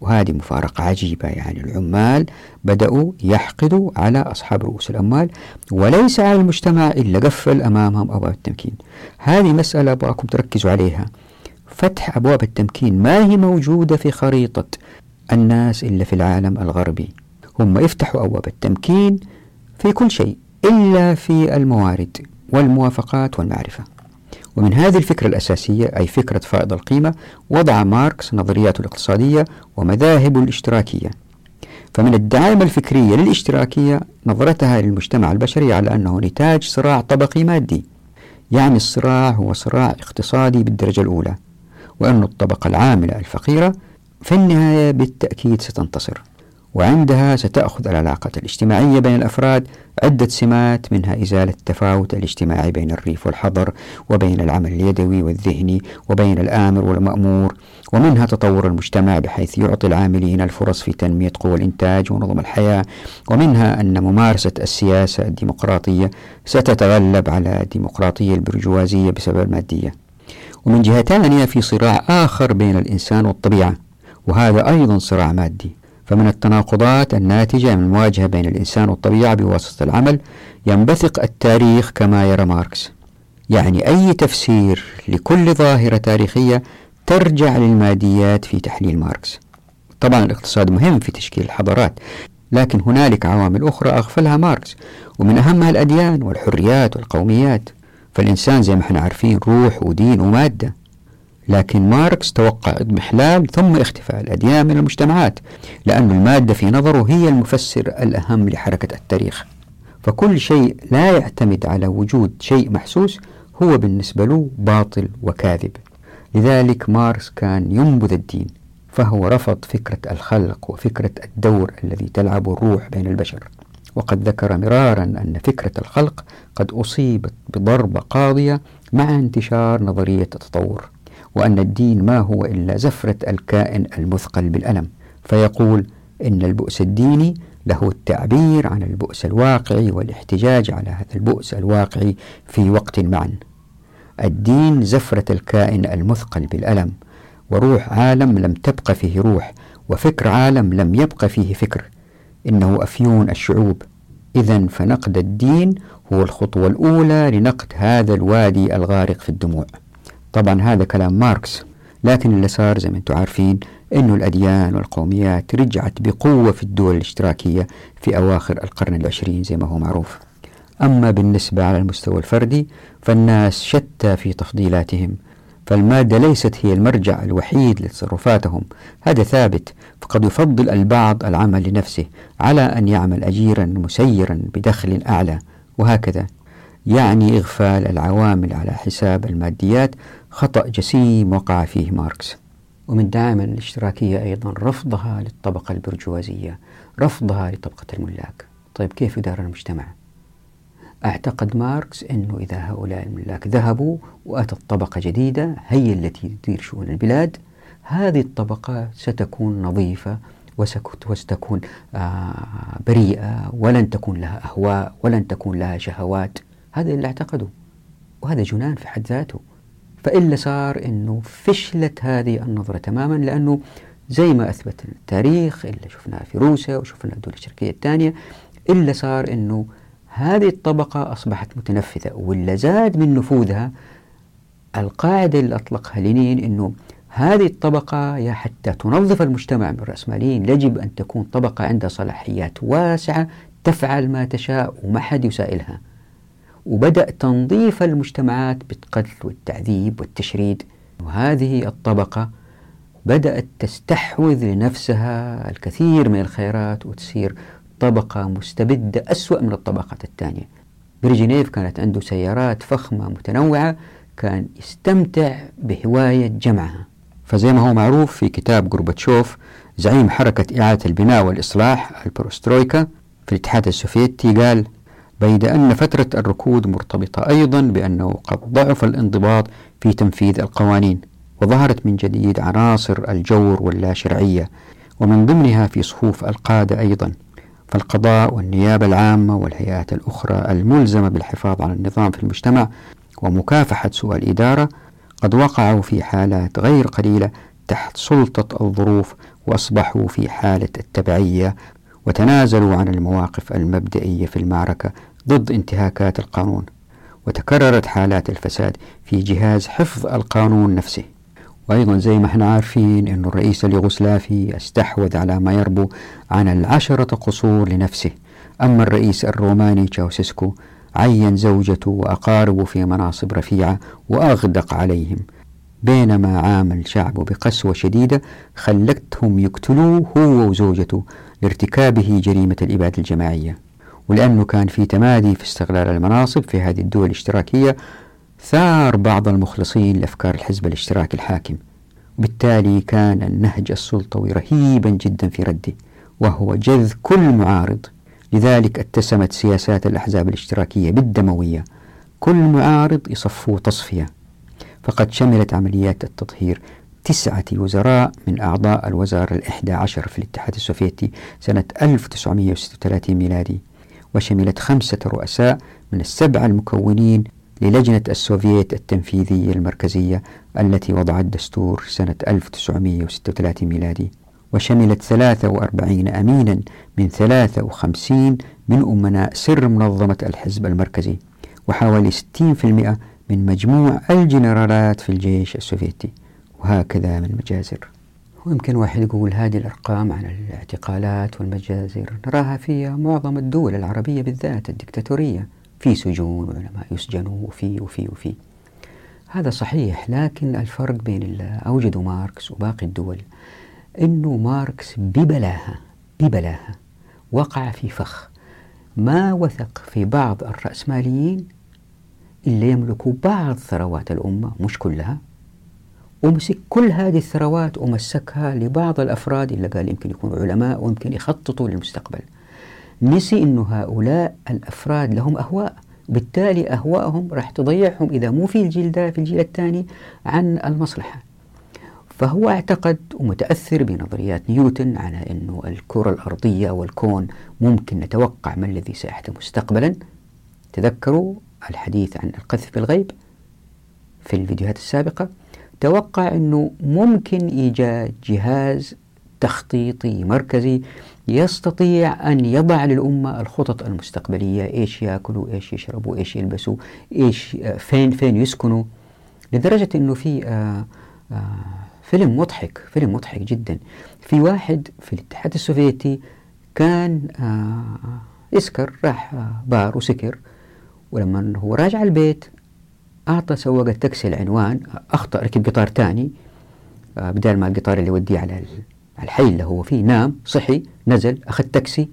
وهذه مفارقة عجيبة يعني العمال بدأوا يحقدوا على أصحاب رؤوس الأموال وليس على المجتمع إلا قفل أمامهم أبواب التمكين. هذه مسألة أبغاكم تركزوا عليها. فتح أبواب التمكين ما هي موجودة في خريطة الناس إلا في العالم الغربي؟ هم يفتحوا أبواب التمكين في كل شيء. إلا في الموارد والموافقات والمعرفة. ومن هذه الفكرة الأساسية أي فكرة فائض القيمة وضع ماركس نظرياته الاقتصادية ومذاهبه الاشتراكية. فمن الدعائم الفكرية للاشتراكية نظرتها للمجتمع البشري على أنه نتاج صراع طبقي مادي. يعني الصراع هو صراع اقتصادي بالدرجة الأولى وأن الطبقة العاملة الفقيرة في النهاية بالتأكيد ستنتصر. وعندها ستأخذ العلاقة الاجتماعية بين الأفراد عدة سمات منها إزالة التفاوت الاجتماعي بين الريف والحضر وبين العمل اليدوي والذهني وبين الآمر والمأمور ومنها تطور المجتمع بحيث يعطي العاملين الفرص في تنمية قوى الإنتاج ونظم الحياة ومنها أن ممارسة السياسة الديمقراطية ستتغلب على الديمقراطية البرجوازية بسبب المادية. ومن جهة ثانية في صراع آخر بين الإنسان والطبيعة وهذا أيضا صراع مادي. فمن التناقضات الناتجة من المواجهة بين الإنسان والطبيعة بواسطة العمل ينبثق التاريخ كما يرى ماركس. يعني أي تفسير لكل ظاهرة تاريخية ترجع للماديات في تحليل ماركس. طبعا الاقتصاد مهم في تشكيل الحضارات لكن هنالك عوامل أخرى أغفلها ماركس ومن أهمها الأديان والحريات والقوميات. فالإنسان زي ما إحنا عارفين روح ودين ومادة. لكن ماركس توقع اضمحلال ثم اختفاء الأديان من المجتمعات لأن المادة في نظره هي المفسر الأهم لحركة التاريخ. فكل شيء لا يعتمد على وجود شيء محسوس هو بالنسبة له باطل وكاذب. لذلك ماركس كان ينبذ الدين فهو رفض فكرة الخلق وفكرة الدور الذي تلعب الروح بين البشر. وقد ذكر مرارا أن فكرة الخلق قد أصيبت بضربة قاضية مع انتشار نظرية التطور. وأن الدين ما هو إلا زفرة الكائن المثقل بالألم. فيقول إن البؤس الديني له التعبير عن البؤس الواقعي والاحتجاج على هذا البؤس الواقعي في وقت معا. الدين زفرة الكائن المثقل بالألم وروح عالم لم تبق فيه روح وفكر عالم لم يبق فيه فكر. إنه أفيون الشعوب. إذا فنقد الدين هو الخطوة الأولى لنقد هذا الوادي الغارق في الدموع. طبعا هذا كلام ماركس لكن اللي صار زي ما أنتم عارفين إنه الأديان والقوميات رجعت بقوة في الدول الاشتراكية في أواخر القرن العشرين زي ما هو معروف. أما بالنسبة على المستوى الفردي فالناس شتى في تفضيلاتهم فالمادة ليست هي المرجع الوحيد لتصرفاتهم هذا ثابت فقد يفضل البعض العمل لنفسه على أن يعمل أجيرا مسيرا بدخل أعلى وهكذا يعني إغفال العوامل على حساب الماديات خطأ جسيم وقع فيه ماركس. ومن دعائم الاشتراكية أيضا رفضها للطبقة البرجوازية رفضها لطبقة الملاك. طيب كيف يدار المجتمع؟ أعتقد ماركس أنه إذا هؤلاء الملاك ذهبوا وأتت طبقة جديدة هي التي تدير شؤون البلاد هذه الطبقة ستكون نظيفة وستكون آه، بريئة ولن تكون لها أهواء ولن تكون لها شهوات. هذا اللي اعتقدوا وهذا جنان في حد ذاته. فإلا صار أنه فشلت هذه النظرة تماما لأنه زي ما أثبت التاريخ اللي شفناه في روسيا وشفنا الدول الشرقية الثانية إلا صار أنه هذه الطبقة أصبحت متنفذة واللي زاد من نفوذها القاعدة اللي أطلقها لينين أنه هذه الطبقة يا حتى تنظف المجتمع من الرأسماليين يجب أن تكون طبقة عندها صلاحيات واسعة تفعل ما تشاء وما حد يسائلها. وبدأ تنظيف المجتمعات بالقتل والتعذيب والتشريد. وهذه الطبقة بدأت تستحوذ لنفسها الكثير من الخيرات وتصير طبقة مستبدة أسوأ من الطبقات الثانية. بريجينيف كانت عنده سيارات فخمة متنوعة كان يستمتع بهواية جمعها. فزي ما هو معروف في كتاب غورباتشوف زعيم حركة إعادة البناء والإصلاح البروسترويكا في الاتحاد السوفيتي قال بيد أن فترة الركود مرتبطة أيضا بأنه قد ضعف الانضباط في تنفيذ القوانين وظهرت من جديد عناصر الجور واللاشرعية ومن ضمنها في صفوف القادة أيضا. فالقضاء والنيابة العامة والهيئات الأخرى الملزمة بالحفاظ على النظام في المجتمع ومكافحة سوء الإدارة قد وقعوا في حالات غير قليلة تحت سلطة الظروف وأصبحوا في حالة التبعية وتنازلوا عن المواقف المبدئية في المعركة ضد انتهاكات القانون وتكررت حالات الفساد في جهاز حفظ القانون نفسه. وأيضا زي ما إحنا عارفين أن الرئيس اليوغوسلافي استحوذ على ما يربو عن العشرة قصور لنفسه. أما الرئيس الروماني تشاوسسكو عين زوجته وأقاربه في مناصب رفيعة وأغدق عليهم. بينما عامل شعبه بقسوة شديدة خلتهم يقتلوه هو وزوجته لارتكابه جريمة الإبادة الجماعية. ولأنه كان في تمادي في استغلال المناصب في هذه الدول الاشتراكية ثار بعض المخلصين لأفكار الحزب الاشتراكي الحاكم. بالتالي كان النهج السلطوي رهيبا جدا في رده وهو جذ كل معارض. لذلك اتسمت سياسات الأحزاب الاشتراكية بالدموية. كل معارض يصفوه تصفية. فقد شملت عمليات التطهير تسعة وزراء من أعضاء الوزارة الإحدى عشر في الاتحاد السوفيتي سنة 1936 ميلادي وشملت خمسة رؤساء من السبعة المكونين للجنة السوفييت التنفيذية المركزية التي وضعت دستور سنة 1936 ميلادي وشملت 43 أمينا من 53 من أمناء سر منظمة الحزب المركزي وحوالي 60% من مجموع الجنرالات في الجيش السوفيتي. وهكذا من المجازر. ويمكن واحد يقول هذه الأرقام عن الاعتقالات والمجازر. نراها في معظم الدول العربية بالذات الدكتاتورية. في سجون وعلماء يسجنوا وفي وفي وفي. هذا صحيح لكن الفرق بين اللي أوجده ماركس وباقي الدول أنه ماركس ببلاهة ببلاهة وقع في فخ. ما وثق في بعض الرأسماليين اللي يملكوا بعض ثروات الأمة مش كلها ومسك كل هذه الثروات ومسكها لبعض الأفراد اللي قال يمكن يكونوا علماء ويمكن يخططوا للمستقبل. نسي أنه هؤلاء الأفراد لهم أهواء. بالتالي أهواءهم راح تضيعهم إذا مو في الجيل ده في الجيل الثاني عن المصلحة. فهو اعتقد ومتأثر بنظريات نيوتن على أنه الكرة الأرضية والكون ممكن نتوقع ما الذي سيحدث مستقبلا. تذكروا الحديث عن القذف بالغيب في الفيديوهات السابقة؟ توقع أنه ممكن إيجاد جهاز تخطيطي مركزي يستطيع أن يضع للأمة الخطط المستقبلية. إيش يأكلوا إيش يشربوا إيش يلبسوا إيش فين فين يسكنوا. لدرجة أنه في آه آه فيلم مضحك فيلم مضحك جدا. في واحد في الاتحاد السوفيتي كان آه يسكر راح آه بار وسكر ولما هو راجع البيت أعطى سواق التاكسي العنوان أخطأ ركب قطار تاني آه بدل ما القطار اللي يوديه على الحي اللي هو فيه نام صحي نزل أخذ تاكسي.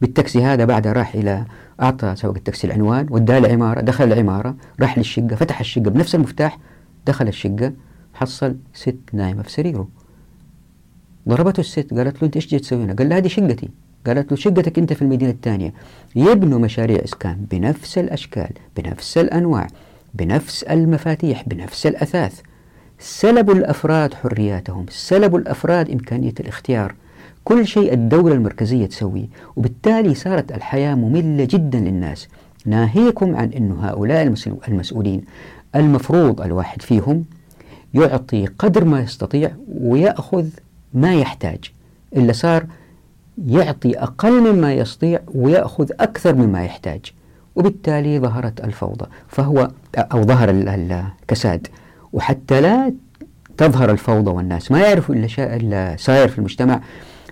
بالتاكسي هذا بعدها راح إلى أعطى سواق التاكسي العنوان وداه العمارة دخل العمارة راح للشقة فتح الشقة بنفس المفتاح دخل الشقة حصل ست نايمة في سريره. ضربته الست قالت له أنت إيش جيت تسوي هنا؟ قال لها هذه شقتي. قالت له شقتك أنت في المدينة الثانية. يبنوا مشاريع إسكان بنفس الأشكال بنفس الأنواع. بنفس المفاتيح بنفس الأثاث. سلبوا الأفراد حرياتهم سلبوا الأفراد إمكانية الاختيار. كل شيء الدولة المركزية تسويه وبالتالي صارت الحياة مملة جدا للناس. ناهيكم عن أن هؤلاء المسؤولين. المفروض الواحد فيهم يعطي قدر ما يستطيع ويأخذ ما يحتاج. إلا صار يعطي أقل مما يستطيع ويأخذ أكثر مما يحتاج. وبالتالي ظهرت الفوضى فهو أو ظهر الكساد وحتى لا تظهر الفوضى والناس. ما يعرفوا إلا, ساير في المجتمع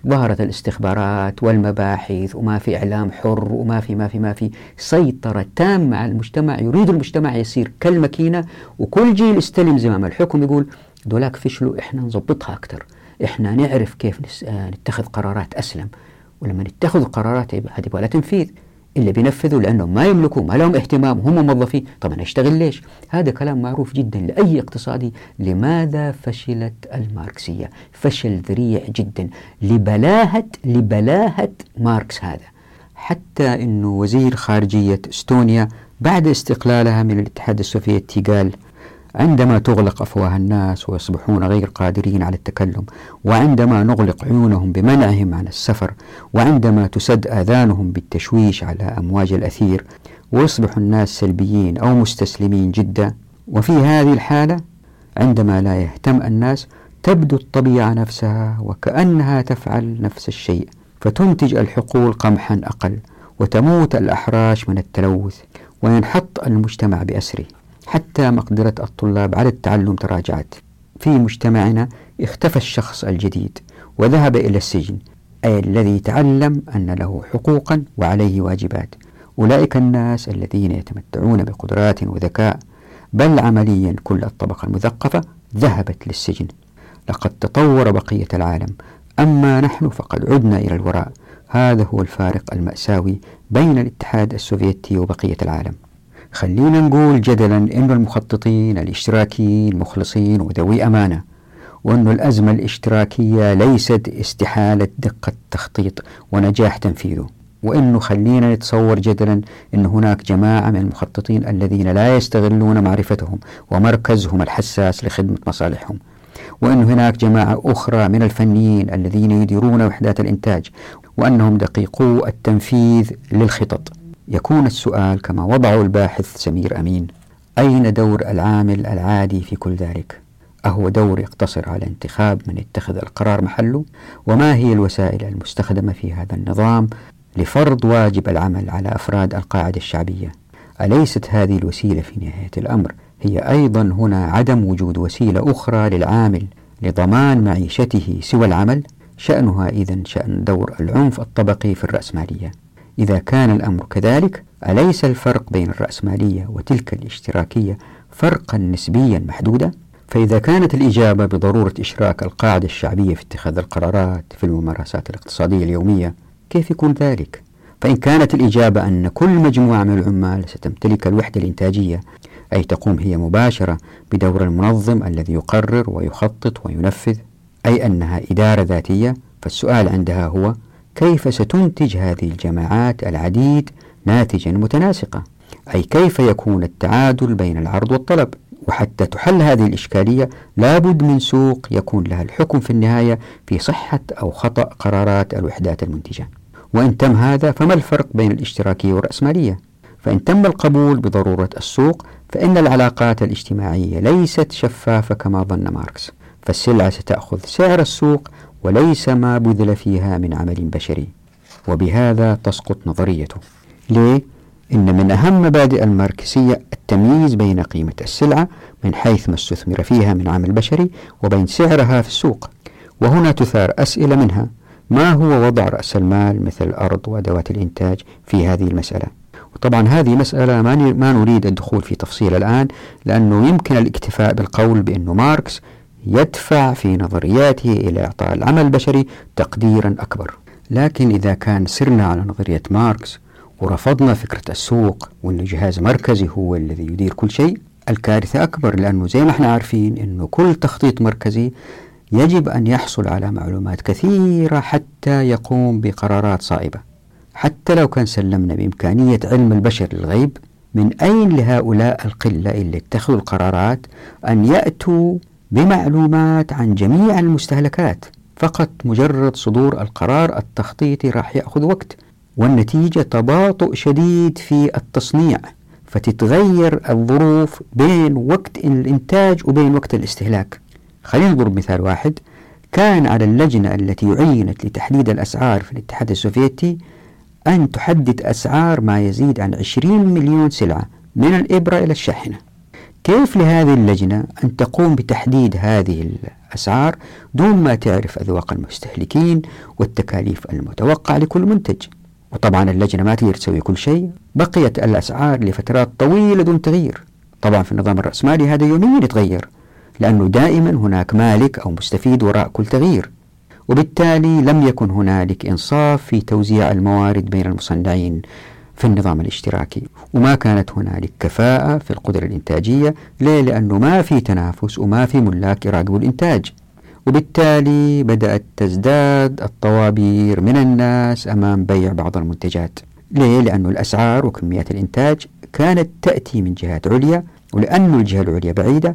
ظهرت الاستخبارات والمباحث وما في إعلام حر وما في ما في ما في سيطرة تامة على المجتمع. يريد المجتمع يصير كالماكينة وكل جيل يستلم زمام الحكم يقول دولاك فشلوا إحنا نظبطها أكثر إحنا نعرف كيف نتخذ قرارات أسلم. ولما نتخذ قرارات هذه يبغى تنفيذ. اللي بينفذوا لأنهم ما يملكوا ما لهم اهتمام هم موظفين. طبعا أشتغل ليش؟ هذا كلام معروف جدا لأي اقتصادي. لماذا فشلت الماركسية؟ فشل ذريع جدا. لبلاهة لبلاهة ماركس هذا. حتى أنه وزير خارجية إستونيا بعد استقلالها من الاتحاد السوفيتي قال عندما تغلق أفواه الناس ويصبحون غير قادرين على التكلم وعندما نغلق عيونهم بمنعهم عن السفر وعندما تسد آذانهم بالتشويش على أمواج الأثير ويصبح الناس سلبيين أو مستسلمين جدا. وفي هذه الحالة عندما لا يهتم الناس تبدو الطبيعة نفسها وكأنها تفعل نفس الشيء فتنتج الحقول قمحا أقل وتموت الأحراش من التلوث وينحط المجتمع بأسره. حتى مقدرة الطلاب على التعلم تراجعت. في مجتمعنا اختفى الشخص الجديد وذهب إلى السجن أي الذي تعلم أن له حقوقا وعليه واجبات. أولئك الناس الذين يتمتعون بقدرات وذكاء بل عمليا كل الطبقة المثقفة ذهبت للسجن. لقد تطور بقية العالم أما نحن فقد عدنا إلى الوراء. هذا هو الفارق المأساوي بين الاتحاد السوفيتي وبقية العالم. خلينا نقول جدلا أن المخططين الاشتراكيين مخلصين وذوي أمانة وأن الأزمة الاشتراكية ليست استحالة دقة تخطيط ونجاح تنفيذه وأنه خلينا نتصور جدلا أن هناك جماعة من المخططين الذين لا يستغلون معرفتهم ومركزهم الحساس لخدمة مصالحهم وأن هناك جماعة أخرى من الفنيين الذين يديرون وحدات الإنتاج وأنهم دقيقو التنفيذ للخطط. يكون السؤال كما وضعه الباحث سمير أمين أين دور العامل العادي في كل ذلك؟ أهو دور يقتصر على انتخاب من يتخذ القرار محله؟ وما هي الوسائل المستخدمة في هذا النظام لفرض واجب العمل على أفراد القاعدة الشعبية؟ أليست هذه الوسيلة في نهاية الأمر هي أيضا هنا عدم وجود وسيلة أخرى للعامل لضمان معيشته سوى العمل؟ شأنها إذا شأن دور العنف الطبقي في الرأسمالية إذا كان الأمر كذلك أليس الفرق بين الرأسمالية وتلك الاشتراكية فرقا نسبيا محدودا؟ فإذا كانت الإجابة بضرورة إشراك القاعدة الشعبية في اتخاذ القرارات في الممارسات الاقتصادية اليومية كيف يكون ذلك؟ فإن كانت الإجابة أن كل مجموعة من العمال ستمتلك الوحدة الإنتاجية أي تقوم هي مباشرة بدور المنظم الذي يقرر ويخطط وينفذ أي أنها إدارة ذاتية فالسؤال عندها هو كيف ستنتج هذه الجماعات العديد ناتجا متناسقة؟ أي كيف يكون التعادل بين العرض والطلب؟ وحتى تحل هذه الإشكالية لابد من سوق يكون لها الحكم في النهاية في صحة أو خطأ قرارات الوحدات المنتجة. وإن تم هذا فما الفرق بين الاشتراكية والرأسمالية؟ فإن تم القبول بضرورة السوق فإن العلاقات الاجتماعية ليست شفافة كما ظن ماركس. فالسلعة ستأخذ سعر السوق وليس ما بذل فيها من عمل بشري. وبهذا تسقط نظريته. ليه؟ إن من أهم مبادئ الماركسية التمييز بين قيمة السلعة من حيث ما استثمر فيها من عمل بشري وبين سعرها في السوق. وهنا تثار أسئلة منها. ما هو وضع رأس المال مثل الأرض وأدوات الإنتاج في هذه المسألة؟ وطبعا هذه مسألة ما نريد الدخول في تفصيل الآن لأنه يمكن الاكتفاء بالقول بأن ماركس يدفع في نظرياته إلى إعطاء العمل البشري تقديرا أكبر. لكن إذا كان سرنا على نظرية ماركس ورفضنا فكرة السوق وأن جهاز مركزي هو الذي يدير كل شيء الكارثة أكبر لأنه زي ما إحنا عارفين أنه كل تخطيط مركزي يجب أن يحصل على معلومات كثيرة حتى يقوم بقرارات صائبة. حتى لو كان سلمنا بإمكانية علم البشر للغيب من أين لهؤلاء القلة اللي اتخذوا القرارات أن يأتوا بمعلومات عن جميع المستهلكات فقط مجرد صدور القرار التخطيطي راح يأخذ وقت والنتيجة تباطؤ شديد في التصنيع فتتغير الظروف بين وقت الإنتاج وبين وقت الاستهلاك. خلينا نضرب مثال واحد. كان على اللجنة التي عينت لتحديد الأسعار في الاتحاد السوفيتي أن تحدد أسعار ما يزيد عن 20 مليون سلعة من الإبرة إلى الشاحنة. كيف لهذه اللجنة أن تقوم بتحديد هذه الأسعار دون ما تعرف أذواق المستهلكين والتكاليف المتوقعة لكل منتج؟ وطبعا اللجنة ما تقدر تسوي كل شيء. بقيت الأسعار لفترات طويلة دون تغيير. طبعا في النظام الرأسمالي هذا يوميا يتغير لأنه دائما هناك مالك أو مستفيد وراء كل تغيير. وبالتالي لم يكن هنالك إنصاف في توزيع الموارد بين المصنعين. في النظام الاشتراكي. وما كانت هنالك كفاءة في القدرة الإنتاجية. ليه؟ لأنه ما في تنافس وما في ملاك يراقبوا الإنتاج. وبالتالي بدأت تزداد الطوابير من الناس أمام بيع بعض المنتجات. ليه؟ لأن الأسعار وكميات الإنتاج كانت تأتي من جهات عليا. ولأن الجهة العليا بعيدة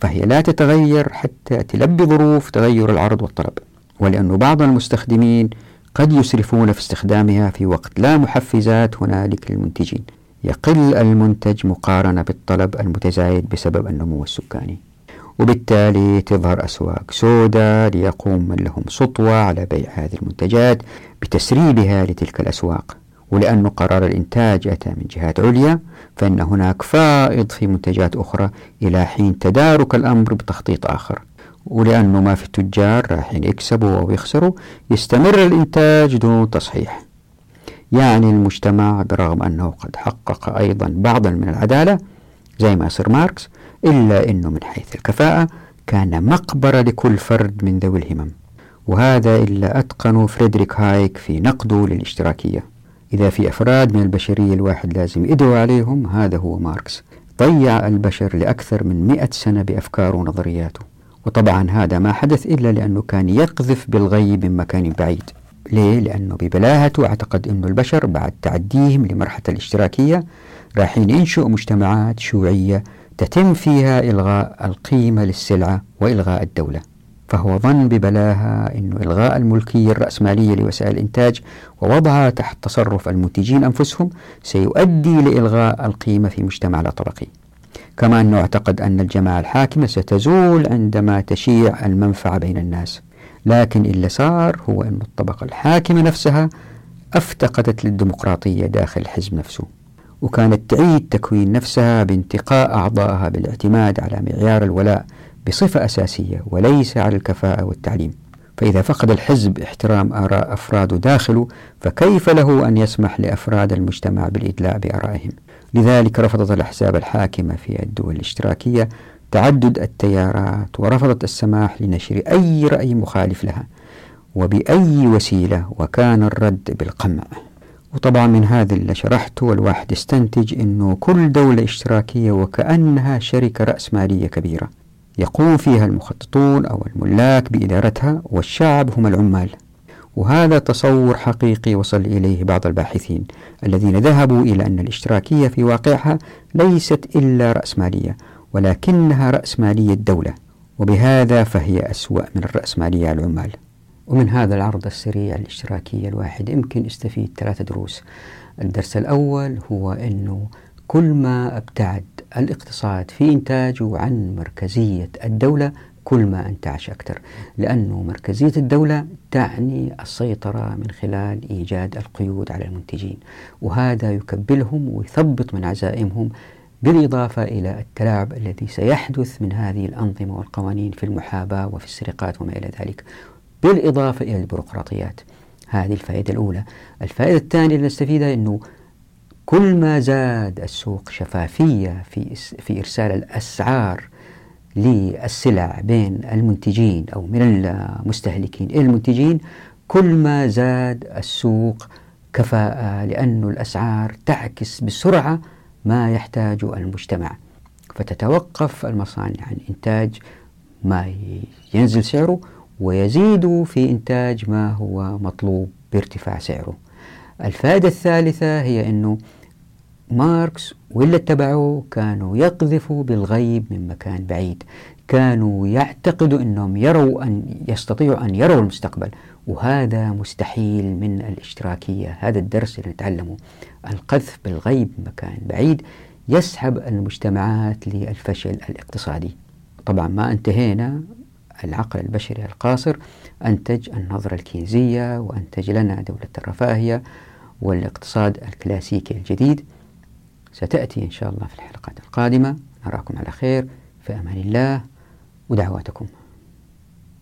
فهي لا تتغير حتى تلبي ظروف تغير العرض والطلب. ولأن بعض المستخدمين قد يسرفون في استخدامها في وقت لا محفزات هنالك للمنتجين. يقل المنتج مقارنة بالطلب المتزايد بسبب النمو السكاني. وبالتالي تظهر أسواق سوداء ليقوم من لهم سطوة على بيع هذه المنتجات بتسريبها لتلك الأسواق. ولأن قرار الإنتاج أتى من جهات عليا فإن هناك فائض في منتجات أخرى إلى حين تدارك الأمر بتخطيط آخر. ولأنه ما في التجار راح يكسبوا أو يخسروا يستمر الإنتاج دون تصحيح. يعني المجتمع برغم أنه قد حقق أيضا بعضا من العدالة زي ما أصر ماركس إلا أنه من حيث الكفاءة كان مقبرة لكل فرد من ذوي الهمم. وهذا اللي أتقنه فريدريك هايك في نقده للاشتراكية. إذا في أفراد من البشرية الواحد لازم يدعو عليهم هذا هو ماركس. ضيع البشر لأكثر من مئة سنة بأفكاره ونظرياته. وطبعا هذا ما حدث إلا لأنه كان يقذف بالغيب من مكان بعيد. ليه؟ لأنه ببلاهته أعتقد أن البشر بعد تعديهم لمرحلة الاشتراكية راحين ينشئوا مجتمعات شيوعية تتم فيها إلغاء القيمة للسلعة وإلغاء الدولة. فهو ظن ببلاها أن إلغاء الملكية الرأسمالية لوسائل الإنتاج ووضعها تحت تصرف المنتجين أنفسهم سيؤدي لإلغاء القيمة في مجتمعنا الطبقي كما أنه اعتقد أن الجماعة الحاكمة ستزول عندما تشيع المنفعة بين الناس. لكن اللي صار هو أن الطبقة الحاكمة نفسها أفتقدت للديمقراطية داخل الحزب نفسه وكانت تعيد تكوين نفسها بانتقاء أعضائها بالاعتماد على معيار الولاء بصفة أساسية وليس على الكفاءة والتعليم. فإذا فقد الحزب احترام آراء أفراده داخله فكيف له أن يسمح لأفراد المجتمع بالإدلاء بآرائهم؟ لذلك رفضت الأحزاب الحاكمة في الدول الاشتراكية تعدد التيارات ورفضت السماح لنشر أي رأي مخالف لها وبأي وسيلة وكان الرد بالقمع. وطبعا من هذا اللي شرحته الواحد يستنتج أنه كل دولة اشتراكية وكأنها شركة رأسمالية كبيرة يقوم فيها المخططون أو الملاك بإدارتها والشعب هم العمال. وهذا تصور حقيقي وصل إليه بعض الباحثين الذين ذهبوا إلى أن الاشتراكية في واقعها ليست إلا رأسمالية ولكنها رأسمالية الدولة وبهذا فهي أسوأ من الرأسمالية العمال. ومن هذا العرض السريع الاشتراكية الواحد يمكن يستفيد ثلاثة دروس. الدرس الأول هو أنه كل ما ابتعد الاقتصاد في إنتاجه عن مركزية الدولة كل ما انتعش أكثر لأنه مركزية الدولة تعني السيطرة من خلال إيجاد القيود على المنتجين وهذا يكبلهم ويثبط من عزائمهم بالإضافة إلى التلاعب الذي سيحدث من هذه الأنظمة والقوانين في المحاباة وفي السرقات وما إلى ذلك بالإضافة إلى البيروقراطيات. هذه الفائدة الأولى. الفائدة الثانية اللي نستفيدها أنه كل ما زاد السوق شفافية في في إرسال الأسعار للسلع بين المنتجين أو من المستهلكين. إلى المنتجين كل ما زاد السوق كفاءة لأن الأسعار تعكس بسرعة ما يحتاجه المجتمع. فتتوقف المصانع عن إنتاج ما ينزل سعره ويزيد في إنتاج ما هو مطلوب بارتفاع سعره. الفائدة الثالثة هي أنه ماركس واللي اتبعوه كانوا يقذفوا بالغيب من مكان بعيد. كانوا يعتقدوا أنهم يروا أن يستطيعوا أن يروا المستقبل وهذا مستحيل من الاشتراكية. هذا الدرس اللي نتعلمه القذف بالغيب من مكان بعيد يسحب المجتمعات للفشل الاقتصادي. طبعا ما انتهينا العقل البشري القاصر أنتج النظرة الكينزية وأنتج لنا دولة الرفاهية والاقتصاد الكلاسيكي الجديد. ستأتي إن شاء الله في الحلقات القادمة. نراكم على خير. في أمان الله ودعواتكم.